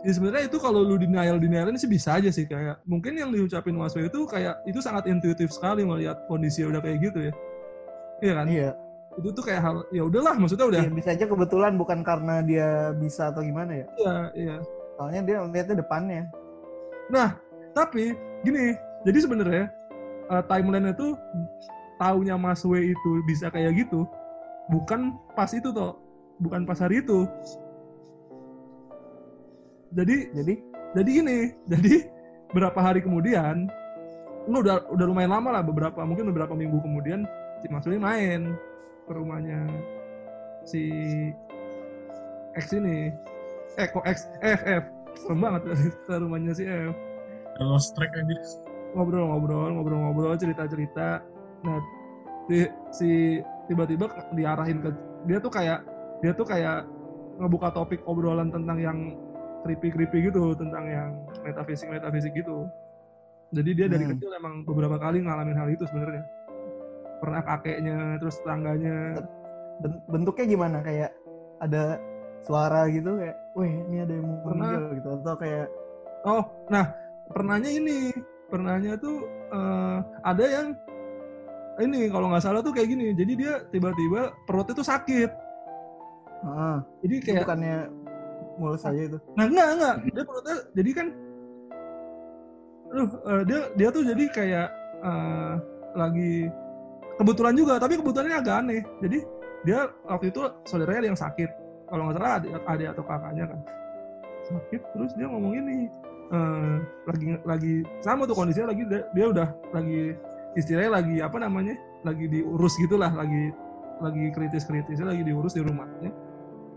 ya sebenarnya itu kalau lu denial denialin sih bisa aja sih kayak mungkin yang diucapin Mas Wei itu kayak itu sangat intuitif sekali melihat kondisi udah kayak gitu ya iya kan Iya. itu tuh kayak hal ya udahlah maksudnya udah Iya, bisa aja kebetulan bukan karena dia bisa atau gimana ya. iya iya Soalnya dia lihatnya depannya. tapi gini jadi sebenarnya uh, timeline itu taunya Mas W itu bisa kayak gitu bukan pas itu toh bukan pas hari itu. Jadi Jadi? jadi gini jadi berapa hari kemudian lu udah udah lumayan lama lah beberapa mungkin beberapa minggu kemudian si Mas W main ke rumahnya si X ini. Eh kok X F F. Serem banget ke rumahnya si F. Lost track aja. ngobrol-ngobrol ngobrol-ngobrol cerita-cerita nah si, si tiba-tiba diarahin ke dia tuh kayak dia tuh kayak ngebuka topik obrolan tentang yang creepy creepy gitu tentang yang metafisik metafisik gitu. Jadi dia dari Hmm. kecil emang beberapa kali ngalamin hal itu sebenarnya. Pernah kakeknya terus tetangganya. Ben- bentuknya gimana? Kayak ada suara gitu kayak, wih ini ada yang mau Pernah. gitu. Atau kayak oh nah pernahnya ini. Pernahnya tuh eh, ada yang ini kalau nggak salah tuh kayak gini. Jadi dia tiba-tiba perutnya tuh sakit. Ah, jadi kayak bukannya mulus aja itu. Nah enggak enggak, dia perutnya jadi kan, aduh eh, dia dia tuh jadi kayak eh, lagi kebetulan juga, tapi kebetulannya agak aneh. Jadi dia waktu itu saudaranya ada yang sakit, kalau nggak salah adik, adik atau kakaknya kan. Sakit, terus dia ngomong ini eh, lagi lagi sama tuh kondisinya. Lagi dia, dia udah lagi istilahnya lagi apa namanya, lagi diurus gitulah, lagi lagi kritis-kritisnya lagi diurus di rumahnya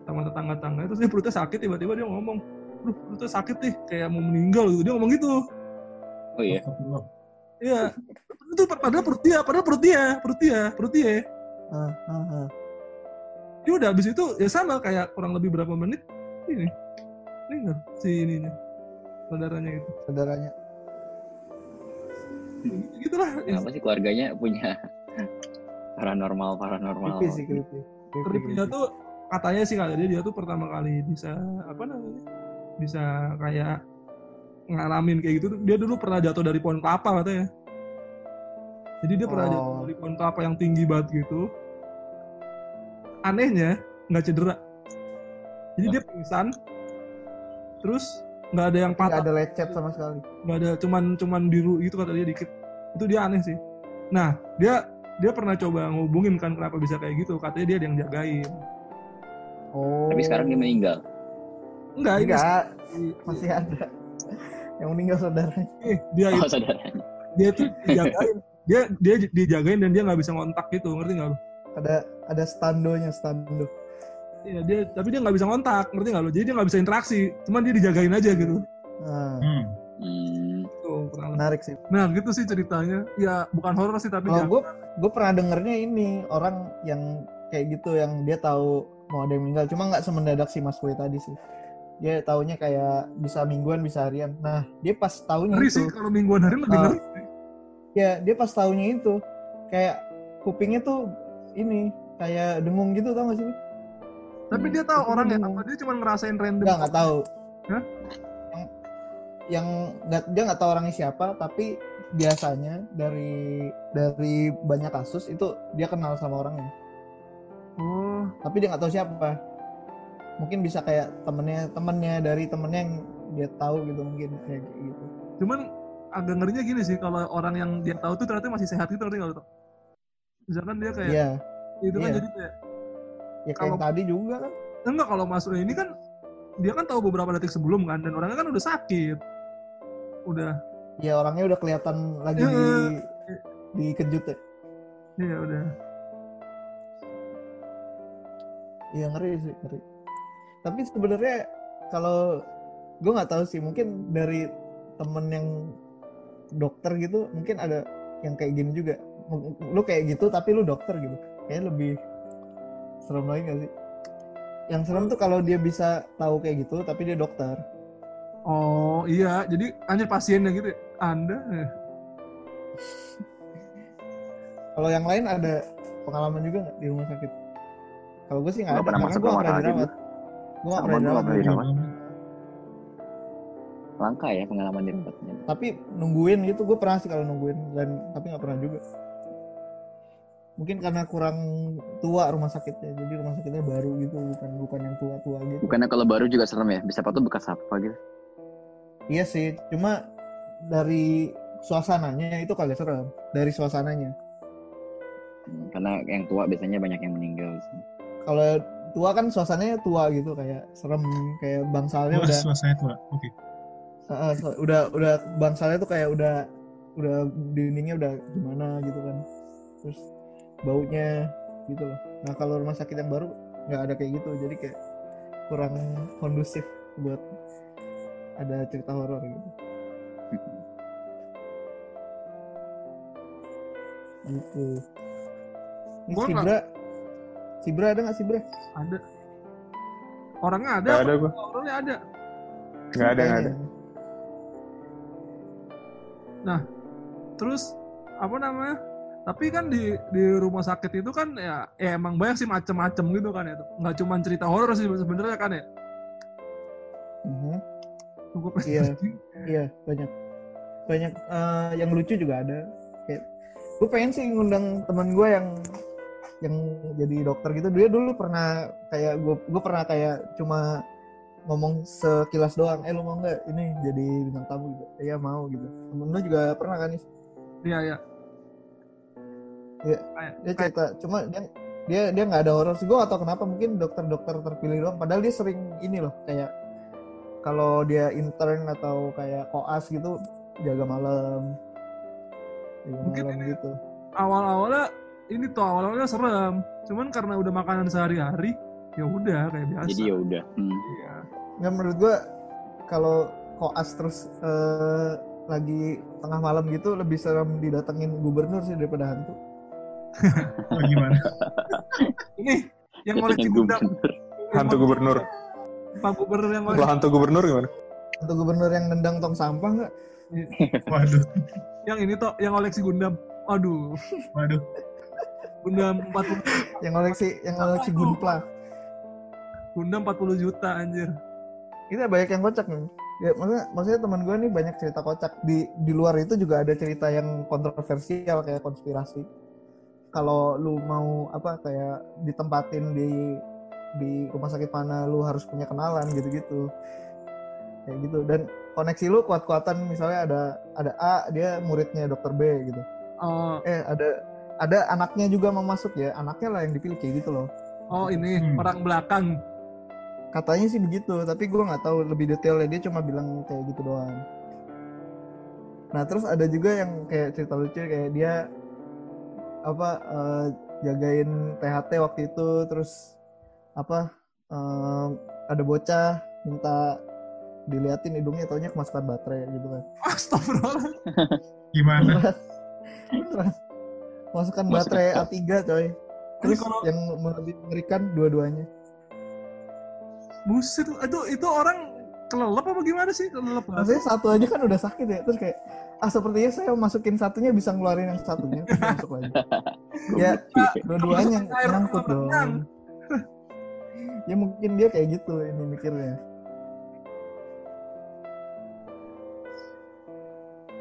sama tetangga-tetangga terus dia perutnya sakit tiba-tiba dia ngomong Duh perutnya sakit nih kayak mau meninggal gitu dia ngomong gitu Oh iya. Iya. Itu padahal perut dia, padahal perut dia, perut dia, perut dia. Ah, ah, ah. Ya udah habis itu ya sama kayak kurang lebih berapa menit ini meninggal si ininya saudaranya itu. saudaranya Gitu lah. Kenapa sih keluarganya punya paranormal paranormal? creepy sih creepy Creepy, tuh katanya sih kali dia, dia tuh pertama kali bisa apa namanya? Bisa kayak ngalamin kayak gitu. Dia dulu pernah jatuh dari pohon kelapa katanya. Jadi dia pernah Oh. jatuh dari pohon kelapa yang tinggi banget gitu. Anehnya nggak cedera. Jadi dia pingsan. Terus nggak ada yang nggak patah, ada lecet sama sekali nggak ada cuman cuman biru gitu kata dia dikit. Itu dia aneh sih. Nah dia dia pernah coba ngubungin kan kenapa bisa kayak gitu. Katanya dia ada yang jagain. oh Tapi sekarang dia meninggal. Enggak, ini enggak si- masih ada yang meninggal saudaranya Eh, dia Oh itu saudaranya. dia tuh dijagain dia dia dijagain dan dia nggak bisa ngontak gitu ngerti nggak lu? ada ada standonya stando Iya dia tapi dia nggak bisa ngontak ngerti nggak lu? Jadi dia nggak bisa interaksi, cuman dia dijagain aja gitu. nah Hmm. Hmm. Tuh lebih. menarik sih Nah gitu sih ceritanya. Ya bukan horor sih tapi kalau dia gue gue pernah dengernya ini orang yang kayak gitu yang dia tahu mau ada yang meninggal cuma nggak semendadak si Mas Boy tadi sih dia taunya kayak bisa mingguan bisa harian nah dia pas tahunya ngeri itu sih kalau mingguan hari lebih Ah. ngeri. ya dia pas tahunya itu kayak kupingnya tuh ini kayak dengung gitu tau gak sih? Tapi dia tahu Tapi orang ya bingung. apa dia cuma ngerasain random. Enggak, nggak tahu. Hah? Yang, yang nggak dia nggak tahu orangnya siapa, tapi biasanya dari dari banyak kasus itu dia kenal sama orangnya, Oh, tapi dia nggak tahu siapa. Mungkin bisa kayak temennya temennya dari temennya yang dia tahu gitu mungkin kayak gitu. cuman agak ngerinya gini sih kalau orang yang dia tahu tuh ternyata masih sehat gitu ngerti nggak? Tok? Misalkan dia kayak Iya, itu kan iya. jadi kayak ya kayak Kalau- tadi juga kan. enggak kalau masuk ini kan dia kan tahu beberapa detik sebelum kan dan orangnya kan udah sakit. Udah Ya orangnya udah kelihatan lagi Iya. di dikejut ya. iya udah. Iya ngeri sih ngeri. Tapi sebenarnya kalau gue nggak tahu sih mungkin dari temen yang dokter gitu mungkin ada yang kayak gini juga. Lu kayak gitu tapi lu dokter gitu. Kayaknya lebih serem lagi gak sih? Yang serem tuh kalau dia bisa tahu kayak gitu tapi dia dokter. Oh iya, jadi anjir pasiennya gitu ya? Anda? Kalau yang lain ada pengalaman juga nggak di rumah sakit? Kalau gue sih nggak Nggak ada pernah karena gue rumah pernah dirawat. Gue nggak Sama pernah gua dirawat. Langka ya pengalaman di tempatnya. tapi nungguin gitu gue pernah sih kalau nungguin dan tapi nggak pernah juga mungkin karena kurang tua rumah sakitnya jadi rumah sakitnya baru gitu bukan bukan yang tua tua gitu Bukannya kalau baru juga serem ya? Bisa apa tuh bekas apa gitu? iya sih cuma dari suasananya itu kagak serem dari suasananya Hmm, Karena yang tua biasanya banyak yang meninggal. sih. kalau tua kan suasananya tua gitu kayak serem kayak bangsalnya Wah, udah suasana tua. Oke. Heeh, so- udah udah bangsalnya tuh kayak udah udah dindingnya udah gimana gitu kan terus baunya gitu loh nah kalau rumah sakit yang baru nggak ada kayak gitu jadi kayak kurang kondusif buat ada cerita horor gitu gitu Gua Sibra Sibra ada nggak Sibra Ada. Orangnya ada, apa? ada gua. Orangnya ada. Nggak ada, nggak ada. Kayaknya. Terus apa namanya? Tapi kan di di rumah sakit itu kan ya, ya emang banyak sih macem-macem gitu kan ya. Nggak cuma cerita horor sih sebenarnya kan ya. Mhm. Cukup Iya. Iya banyak banyak eh, yang lucu juga ada. Kayak gue pengen sih ngundang teman gue yang yang jadi dokter gitu. Dia dulu pernah kayak gue gue pernah kayak cuma ngomong sekilas doang. Eh lu mau nggak ini jadi bintang tamu gitu? Iya mau gitu. Temen lu juga pernah kan? Iya, iya. Iya. Dia cerita cuma dia dia dia nggak ada horor sih. Gue atau kenapa mungkin dokter-dokter terpilih doang. Padahal dia sering ini loh kayak kalau dia intern atau kayak koas gitu jaga malam jaga Mungkin malam ini- gitu awal-awalnya ini tuh awal-awalnya serem. Cuman karena udah makanan sehari-hari, ya udah kayak biasa. Jadi ya udah. Hmm. Iya. nggak menurut gua kalau koas terus eh, lagi tengah malam gitu lebih serem didatengin gubernur sih daripada hantu. Oh, gimana? Ini yang koleksi Yang gundam. gubernur. Hantu gubernur. Pak gubernur yang Kalau koleksi. hantu gubernur gimana? Hantu gubernur yang nendang tong sampah nggak? Waduh, Yang ini toh yang koleksi gundam. Aduh, waduh. gundam 40 Yang koleksi yang koleksi gunpla. gundam 40 juta anjir. Ini banyak yang kocak nih. Ya, maksudnya, maksudnya teman gue nih banyak cerita kocak. Di di luar itu juga ada cerita yang kontroversial kayak konspirasi. Kalau lu mau apa kayak ditempatin di di rumah sakit mana lu harus punya kenalan gitu-gitu. Kayak gitu dan koneksi lu kuat-kuatan misalnya ada ada A dia muridnya dokter B gitu. Oh, Eh ada ada anaknya juga mau masuk ya, anaknya lah yang dipilih kayak gitu loh. oh ini Hmm. orang belakang. Katanya sih begitu, tapi gue nggak tahu lebih detailnya. Dia cuma bilang kayak gitu doang. Nah terus ada juga yang kayak cerita lucu kayak dia apa eh, jagain THT waktu itu, terus apa eh, ada bocah minta diliatin hidungnya, taunya kemasukan baterai gitu kan. Astagfirullah. Gimana? Beneran. Masukkan Masukan baterai apa? A3 coy. Terus kalau- yang lebih mengerikan dua-duanya. Buset, itu itu orang kelelep apa gimana sih? Kelelep. Maksudnya satu aja kan udah sakit ya, terus kayak ah sepertinya saya masukin satunya bisa ngeluarin yang satunya masuk lagi. ya dua-duanya Masukin air nyangkut dong. ya mungkin dia kayak gitu ini mikirnya.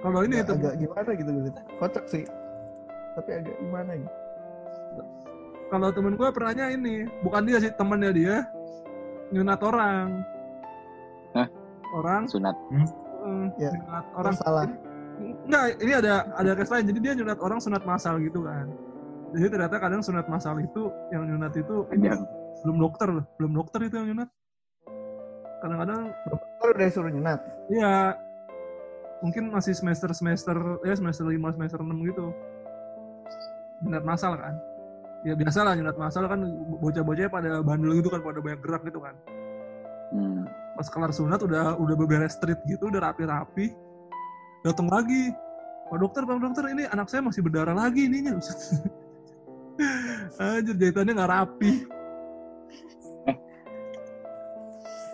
Kalau ini Agak, itu agak gimana gitu gitu. Kocak sih. Tapi agak gimana gitu. kalau temen gue pernahnya ini, bukan dia sih temennya dia nyunat orang. Orang Sunat. eh, Ya, nyunat orang salah. Enggak, ini ada ada case lain. Jadi dia nyunat orang sunat masal gitu kan. Jadi ternyata kadang sunat masal itu yang nyunat itu Panjang. belum dokter loh, belum dokter itu yang nyunat. Kadang-kadang Kan udah disuruh nyunat. Iya. Mungkin masih semester semester ya semester 5 semester 6 gitu. Nyunat masal kan. Ya biasa lah nyunat masal kan bocah-bocahnya pada bandel gitu kan, pada banyak gerak gitu kan. Hmm. Pas kelar sunat udah udah beberes street gitu, udah rapi-rapi. Datang lagi. Pak dokter, Pak dokter, ini anak saya masih berdarah lagi ininya. Anjir, jahitannya nggak rapi.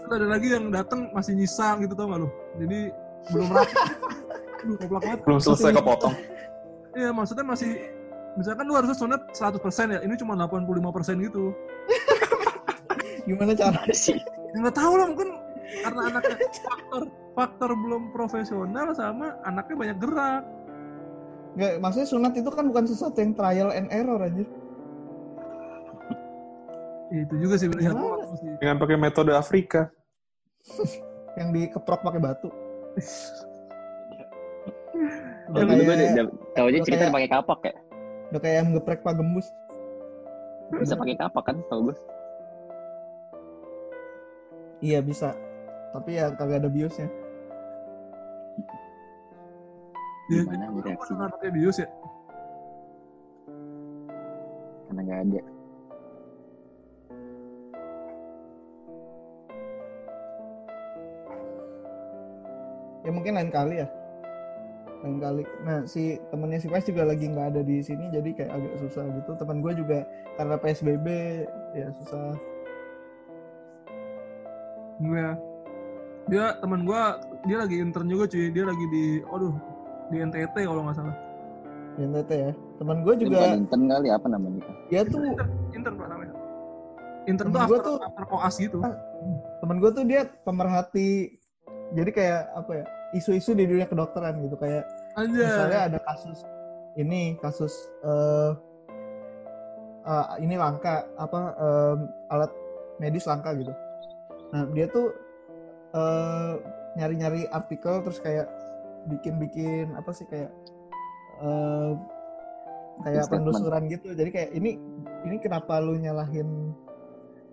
Terus ada lagi yang datang masih nyisa gitu tau gak lu? Jadi belum rapi. Banget. Belum selesai kepotong. Iya, maksudnya masih misalkan lu harusnya sunat 100% ya, ini cuma 85% gitu. Gimana cara? Sih. Ya nggak tahu lah mungkin karena anaknya faktor faktor belum profesional sama anaknya banyak gerak. Nggak, maksudnya sunat itu kan bukan sesuatu yang trial and error anjir. Ya, itu juga sih sih. Dengan pakai metode Afrika. Yang dikeprok pakai batu. Udah kayak, tahu aja cerita kayak- pakai kapak ya. udah kayak ayam geprek pak gembus. Bisa pakai kapak kan tau gue. Iya bisa. Tapi ya kagak ada biusnya. Ya, Gimana lu reaksinya? anaknya bius ya. Karena nggak ada. Ya mungkin lain kali ya. Lain kali. Nah si temennya si Pes juga lagi nggak ada di sini jadi kayak agak susah gitu. Teman gue juga karena PSBB ya susah. Gue dia teman gua dia lagi intern juga cuy. Dia lagi di aduh di NTT kalau nggak salah. Di NTT ya. Teman gue juga bukan intern kali apa namanya? dia tuh intern, intern pak namanya. Intern tuh Temen after, tuh- after koas gitu. Temen gue tuh dia pemerhati jadi kayak apa ya isu-isu di dunia kedokteran gitu. Kayak aja misalnya ada kasus ini kasus eh eh, ini langka apa em, alat medis langka gitu. Nah dia tuh eh, nyari-nyari artikel terus kayak bikin-bikin apa sih kayak eh, kayak Statement. penelusuran gitu jadi kayak ini ini kenapa lu nyalahin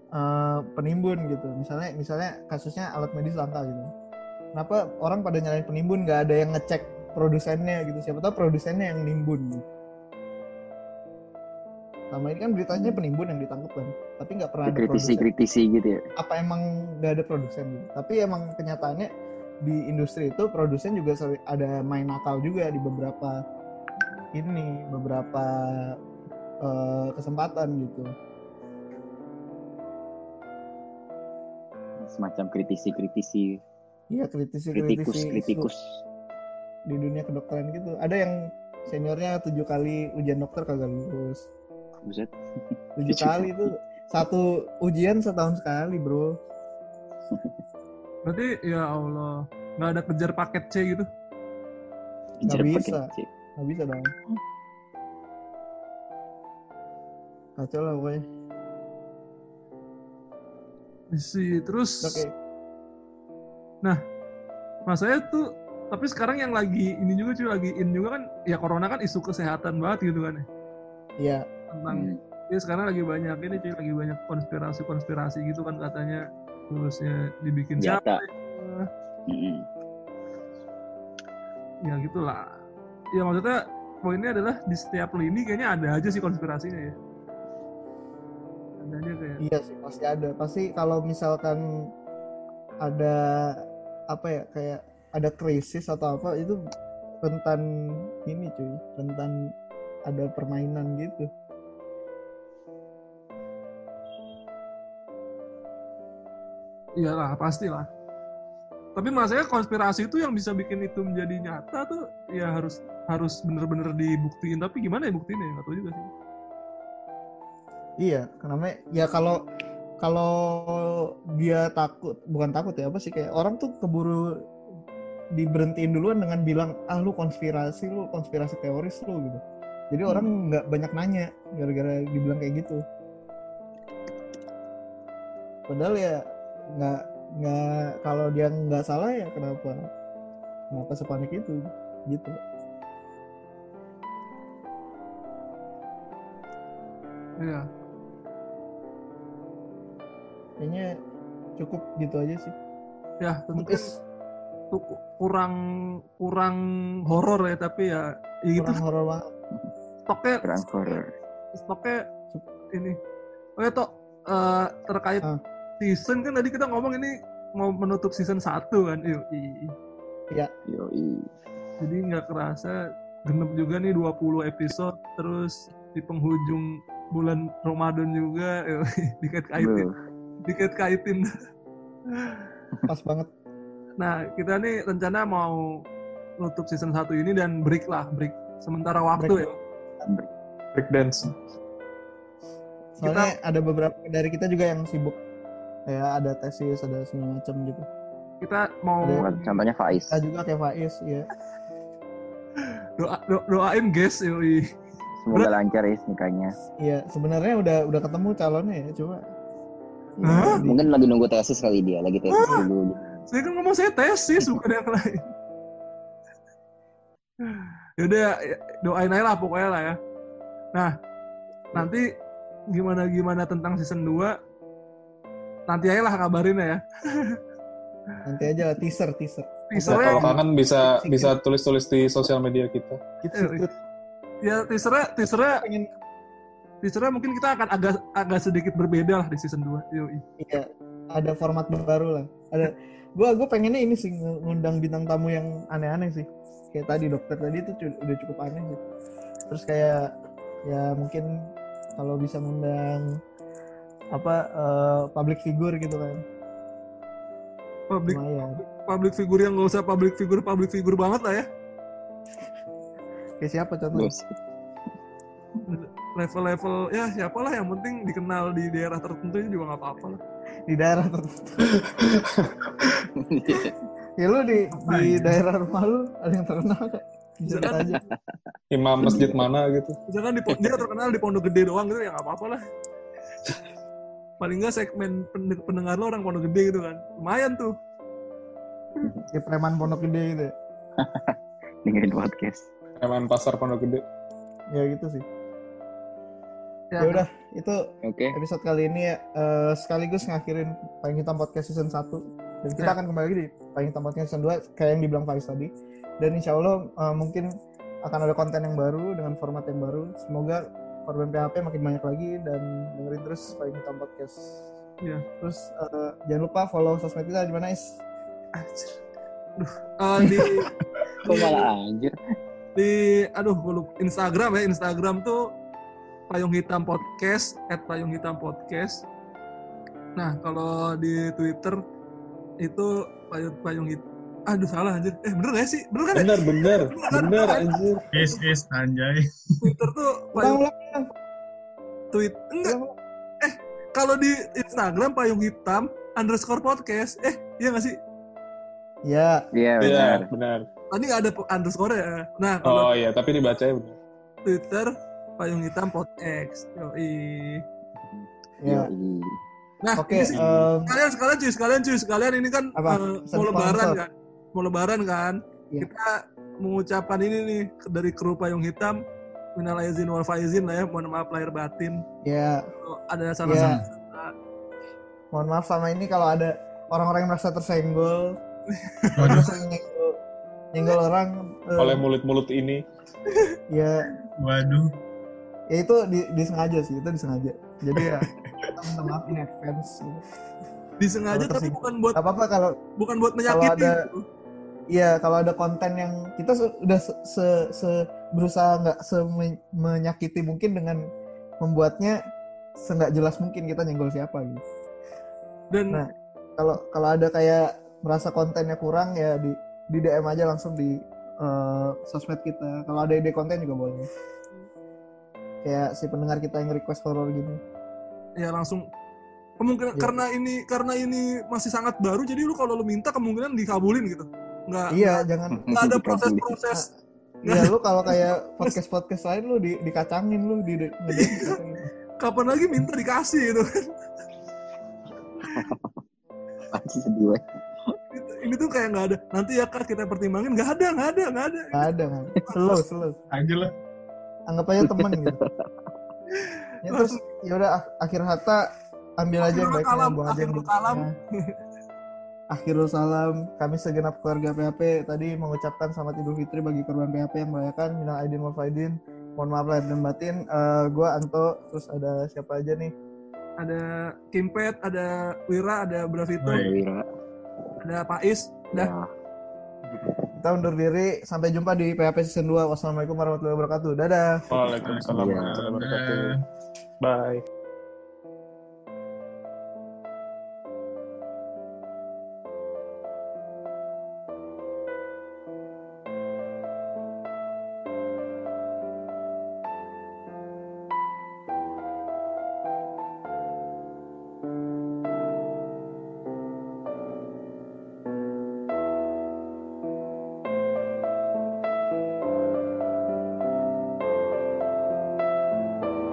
eh, penimbun gitu misalnya misalnya kasusnya alat medis langka gitu kenapa orang pada nyalahin penimbun nggak ada yang ngecek produsennya gitu siapa tahu produsennya yang nimbun gitu. Sama ini kan beritanya penimbun yang ditangkap kan tapi nggak pernah ada produsen. Kritisi-kritisi gitu ya. apa emang nggak ada produsen? Gitu tapi emang kenyataannya di industri itu produsen juga ada main nakal juga di beberapa ini beberapa eh, kesempatan gitu. Semacam kritisi-kritisi, iya kritisi kritikus, kritisi kritikus. di dunia kedokteran gitu. Ada yang seniornya tujuh kali ujian dokter kagak lulus Buset. tujuh kali itu satu ujian setahun sekali bro Berarti ya Allah, nggak ada kejar paket C gitu. Kejar Nggak pakai bisa. C. nggak bisa dong kacau lah pokoknya Isi terus oke masanya tuh tapi sekarang yang lagi ini juga cuy lagi in juga kan ya corona kan isu kesehatan banget gitu kan ya. iya tentang Hmm. ya sekarang lagi banyak ini cuy lagi banyak konspirasi-konspirasi gitu kan katanya virusnya dibikin siapa. Mm-mm. ya gitulah. Ya maksudnya poinnya adalah di setiap lini kayaknya ada aja sih konspirasinya ya. Ada aja kayak iya sih pasti ada. Pasti kalau misalkan ada apa ya kayak ada krisis atau apa itu rentan ini cuy rentan ada permainan gitu iyalah pastilah. Tapi maksudnya konspirasi itu yang bisa bikin itu menjadi nyata tuh ya harus harus bener-bener dibuktiin. Tapi gimana ya buktinya nggak tahu juga sih. Iya karena ya kalau kalau dia takut bukan takut ya apa sih kayak orang tuh keburu diberhentiin duluan dengan bilang ah lu konspirasi lu konspirasi teoris lu gitu. Jadi orang nggak banyak nanya gara-gara dibilang kayak gitu. Padahal ya nggak nggak kalau dia nggak salah ya kenapa kenapa sepanik itu gitu. Iya. Kayaknya cukup gitu aja sih. Ya tentu. Mungkin tuh kurang kurang horor ya tapi ya, ya gitu. Kurang horor banget. Stoknya Kurang horror. stoknya ini. Oh ya toh eh, terkait Ah. Season kan tadi kita ngomong ini mau menutup season 1 kan? Yuk Yoi. jadi nggak kerasa genep juga nih 20 episode terus di penghujung bulan Ramadan juga yuk, dikait-kaitin. Dikait-kaitin. Pas banget. Nah kita nih rencana mau nutup season 1 ini dan break lah break. Sementara waktu Break. ya. Break dance. Soalnya ada beberapa dari kita juga yang sibuk kayak ada tesis, ada segala macam gitu. kita mau Ada. Contohnya Faiz. Kita juga kayak Faiz ya. doa, do- doain guys yoi. Semoga lancar ya nikahnya. Iya, sebenarnya udah udah ketemu calonnya ya, cuma ya, Hah? di- Mungkin lagi nunggu tesis kali dia, lagi tesis dulu. saya kan ngomong saya tesis bukan yang lain yaudah ya, doain aja lah pokoknya lah ya nah nanti gimana gimana tentang season 2 nanti aja lah kabarin ya nanti aja lah teaser teaser. Ya, teasernya kalau kangen bisa bisa tulis-tulis di sosial media kita. Eh, secret. ya teasernya teasernya Pengen teasernya mungkin kita akan agak agak sedikit berbeda lah di season 2 yoi iya, ada format baru lah. Ada gua gua pengennya ini sih ngundang bintang tamu yang aneh-aneh sih. Kayak tadi dokter tadi itu udah cukup aneh sih. Terus kayak ya mungkin kalau bisa ngundang apa eh, public figure gitu kan. public Lumayan. public figure yang nggak usah public figure public figure banget lah ya Kayak siapa contohnya? Level-level ya siapalah yang penting dikenal di daerah tertentu itu juga nggak apa-apa lah Di daerah tertentu. Ya lu di di Iya. daerah rumah lu ada yang terkenal? Bisa Misalkan- aja. Imam masjid mana gitu. misalkan di dia terkenal di Pondok Gede doang gitu ya nggak apa-apa lah paling nggak segmen pen- pendengar lo orang Pondok Gede gitu kan lumayan tuh Kayak preman pondok gede gitu. ya. Dengerin podcast. Emang pasar Pondok Gede. Ya gitu sih. ya, Ya udah, itu Oke. episode kali ini ya eh, sekaligus ngakhirin Paling Hitam Podcast Season 1 dan kita Ya. akan kembali lagi di Paling Hitam Podcast Season 2 kayak yang dibilang Faiz tadi dan insya Allah eh, mungkin akan ada konten yang baru dengan format yang baru semoga korban PHP makin banyak lagi dan dengerin terus Paling Hitam Podcast Iya. terus eh, jangan lupa follow sosmed kita di mana is Anjir. Eh, di Kok malah anjir? di aduh gue lupa Instagram ya Instagram tuh payung hitam podcast at payung hitam podcast nah kalau di Twitter itu payung payung hitam aduh salah anjir eh bener gak sih bener kan ya? Bener, bener, bener anjir. Is, is, anjay. Twitter tuh Ulang, payung ulang, tweet enggak ulang. kalau di Instagram payung hitam underscore podcast eh iya gak sih Ya, Iya Iya, benar. benar. tadi nggak ada underscore ya nah kalau Oh iya, tapi dibacanya benar. Twitter payung hitam podcast yoi ya. Yoi. nah Oke, ini sih, em, sekalian sekalian cuy sekalian cuy sekalian ini kan Apa? eh, Pesan mau lebaran kan mau lebaran kan Iya. kita mengucapkan ini nih dari kru payung hitam minal aizin wal faizin lah ya mohon maaf lahir batin ya, Kalau ada salah salah mohon maaf sama ini kalau ada orang-orang yang merasa tersenggol, merasa nyenggol, nyenggol orang, eh, Oleh mulut-mulut ini. ya, waduh. ya itu di- disengaja sih, itu disengaja. Jadi ya, kita minta maaf in advance. gitu. disengaja Kalau tapi bukan buat Gak apa-apa kalau bukan buat menyakiti ada- gitu. Iya, kalau ada konten yang kita se- udah se, se- se- berusaha nggak se- menyakiti mungkin dengan membuatnya senggak jelas mungkin kita nyenggol siapa gitu. dan Nah. Kalau kalau ada kayak merasa kontennya kurang ya di di DM aja langsung di eh, sosmed kita. Kalau ada ide konten juga boleh. Kayak si pendengar kita yang request horror gini. ya langsung kemungkinan Iya. karena ini karena ini masih sangat baru jadi lu kalau lu minta kemungkinan dikabulin gitu nggak Iya, jangan. nggak ada proses-proses. Iya, lu kalau kayak podcast-podcast lain lu di, dikacangin lu di, di, ngedem- kapan lagi minta dikasih gitu Pasti sedih banget. ini tuh kayak nggak ada. Nanti ya kak kita pertimbangin. Nggak ada nggak ada nggak ada. Nggak ada kan. Slow, slow. Aja lah. Anggap aja temen gitu. Ya terus ya udah ak- akhir kata ambil aja yang baik Kalam, buang aja yang akhirul salam, kami segenap keluarga PHP tadi mengucapkan selamat Idul Fitri bagi korban PHP yang merayakan minal aidin wal faidin. Mohon maaf lahir dan batin. Eh, gua Anto, terus ada siapa aja nih? ada Kimpet ada Wira ada Bravito Oh, iya. Wira. ada Pais udah Ya. Kita undur diri. Sampai jumpa di PHP season 2. Wassalamualaikum warahmatullahi wabarakatuh. Dadah. Waalaikumsalam Iya. warahmatullahi wabarakatuh. Bye.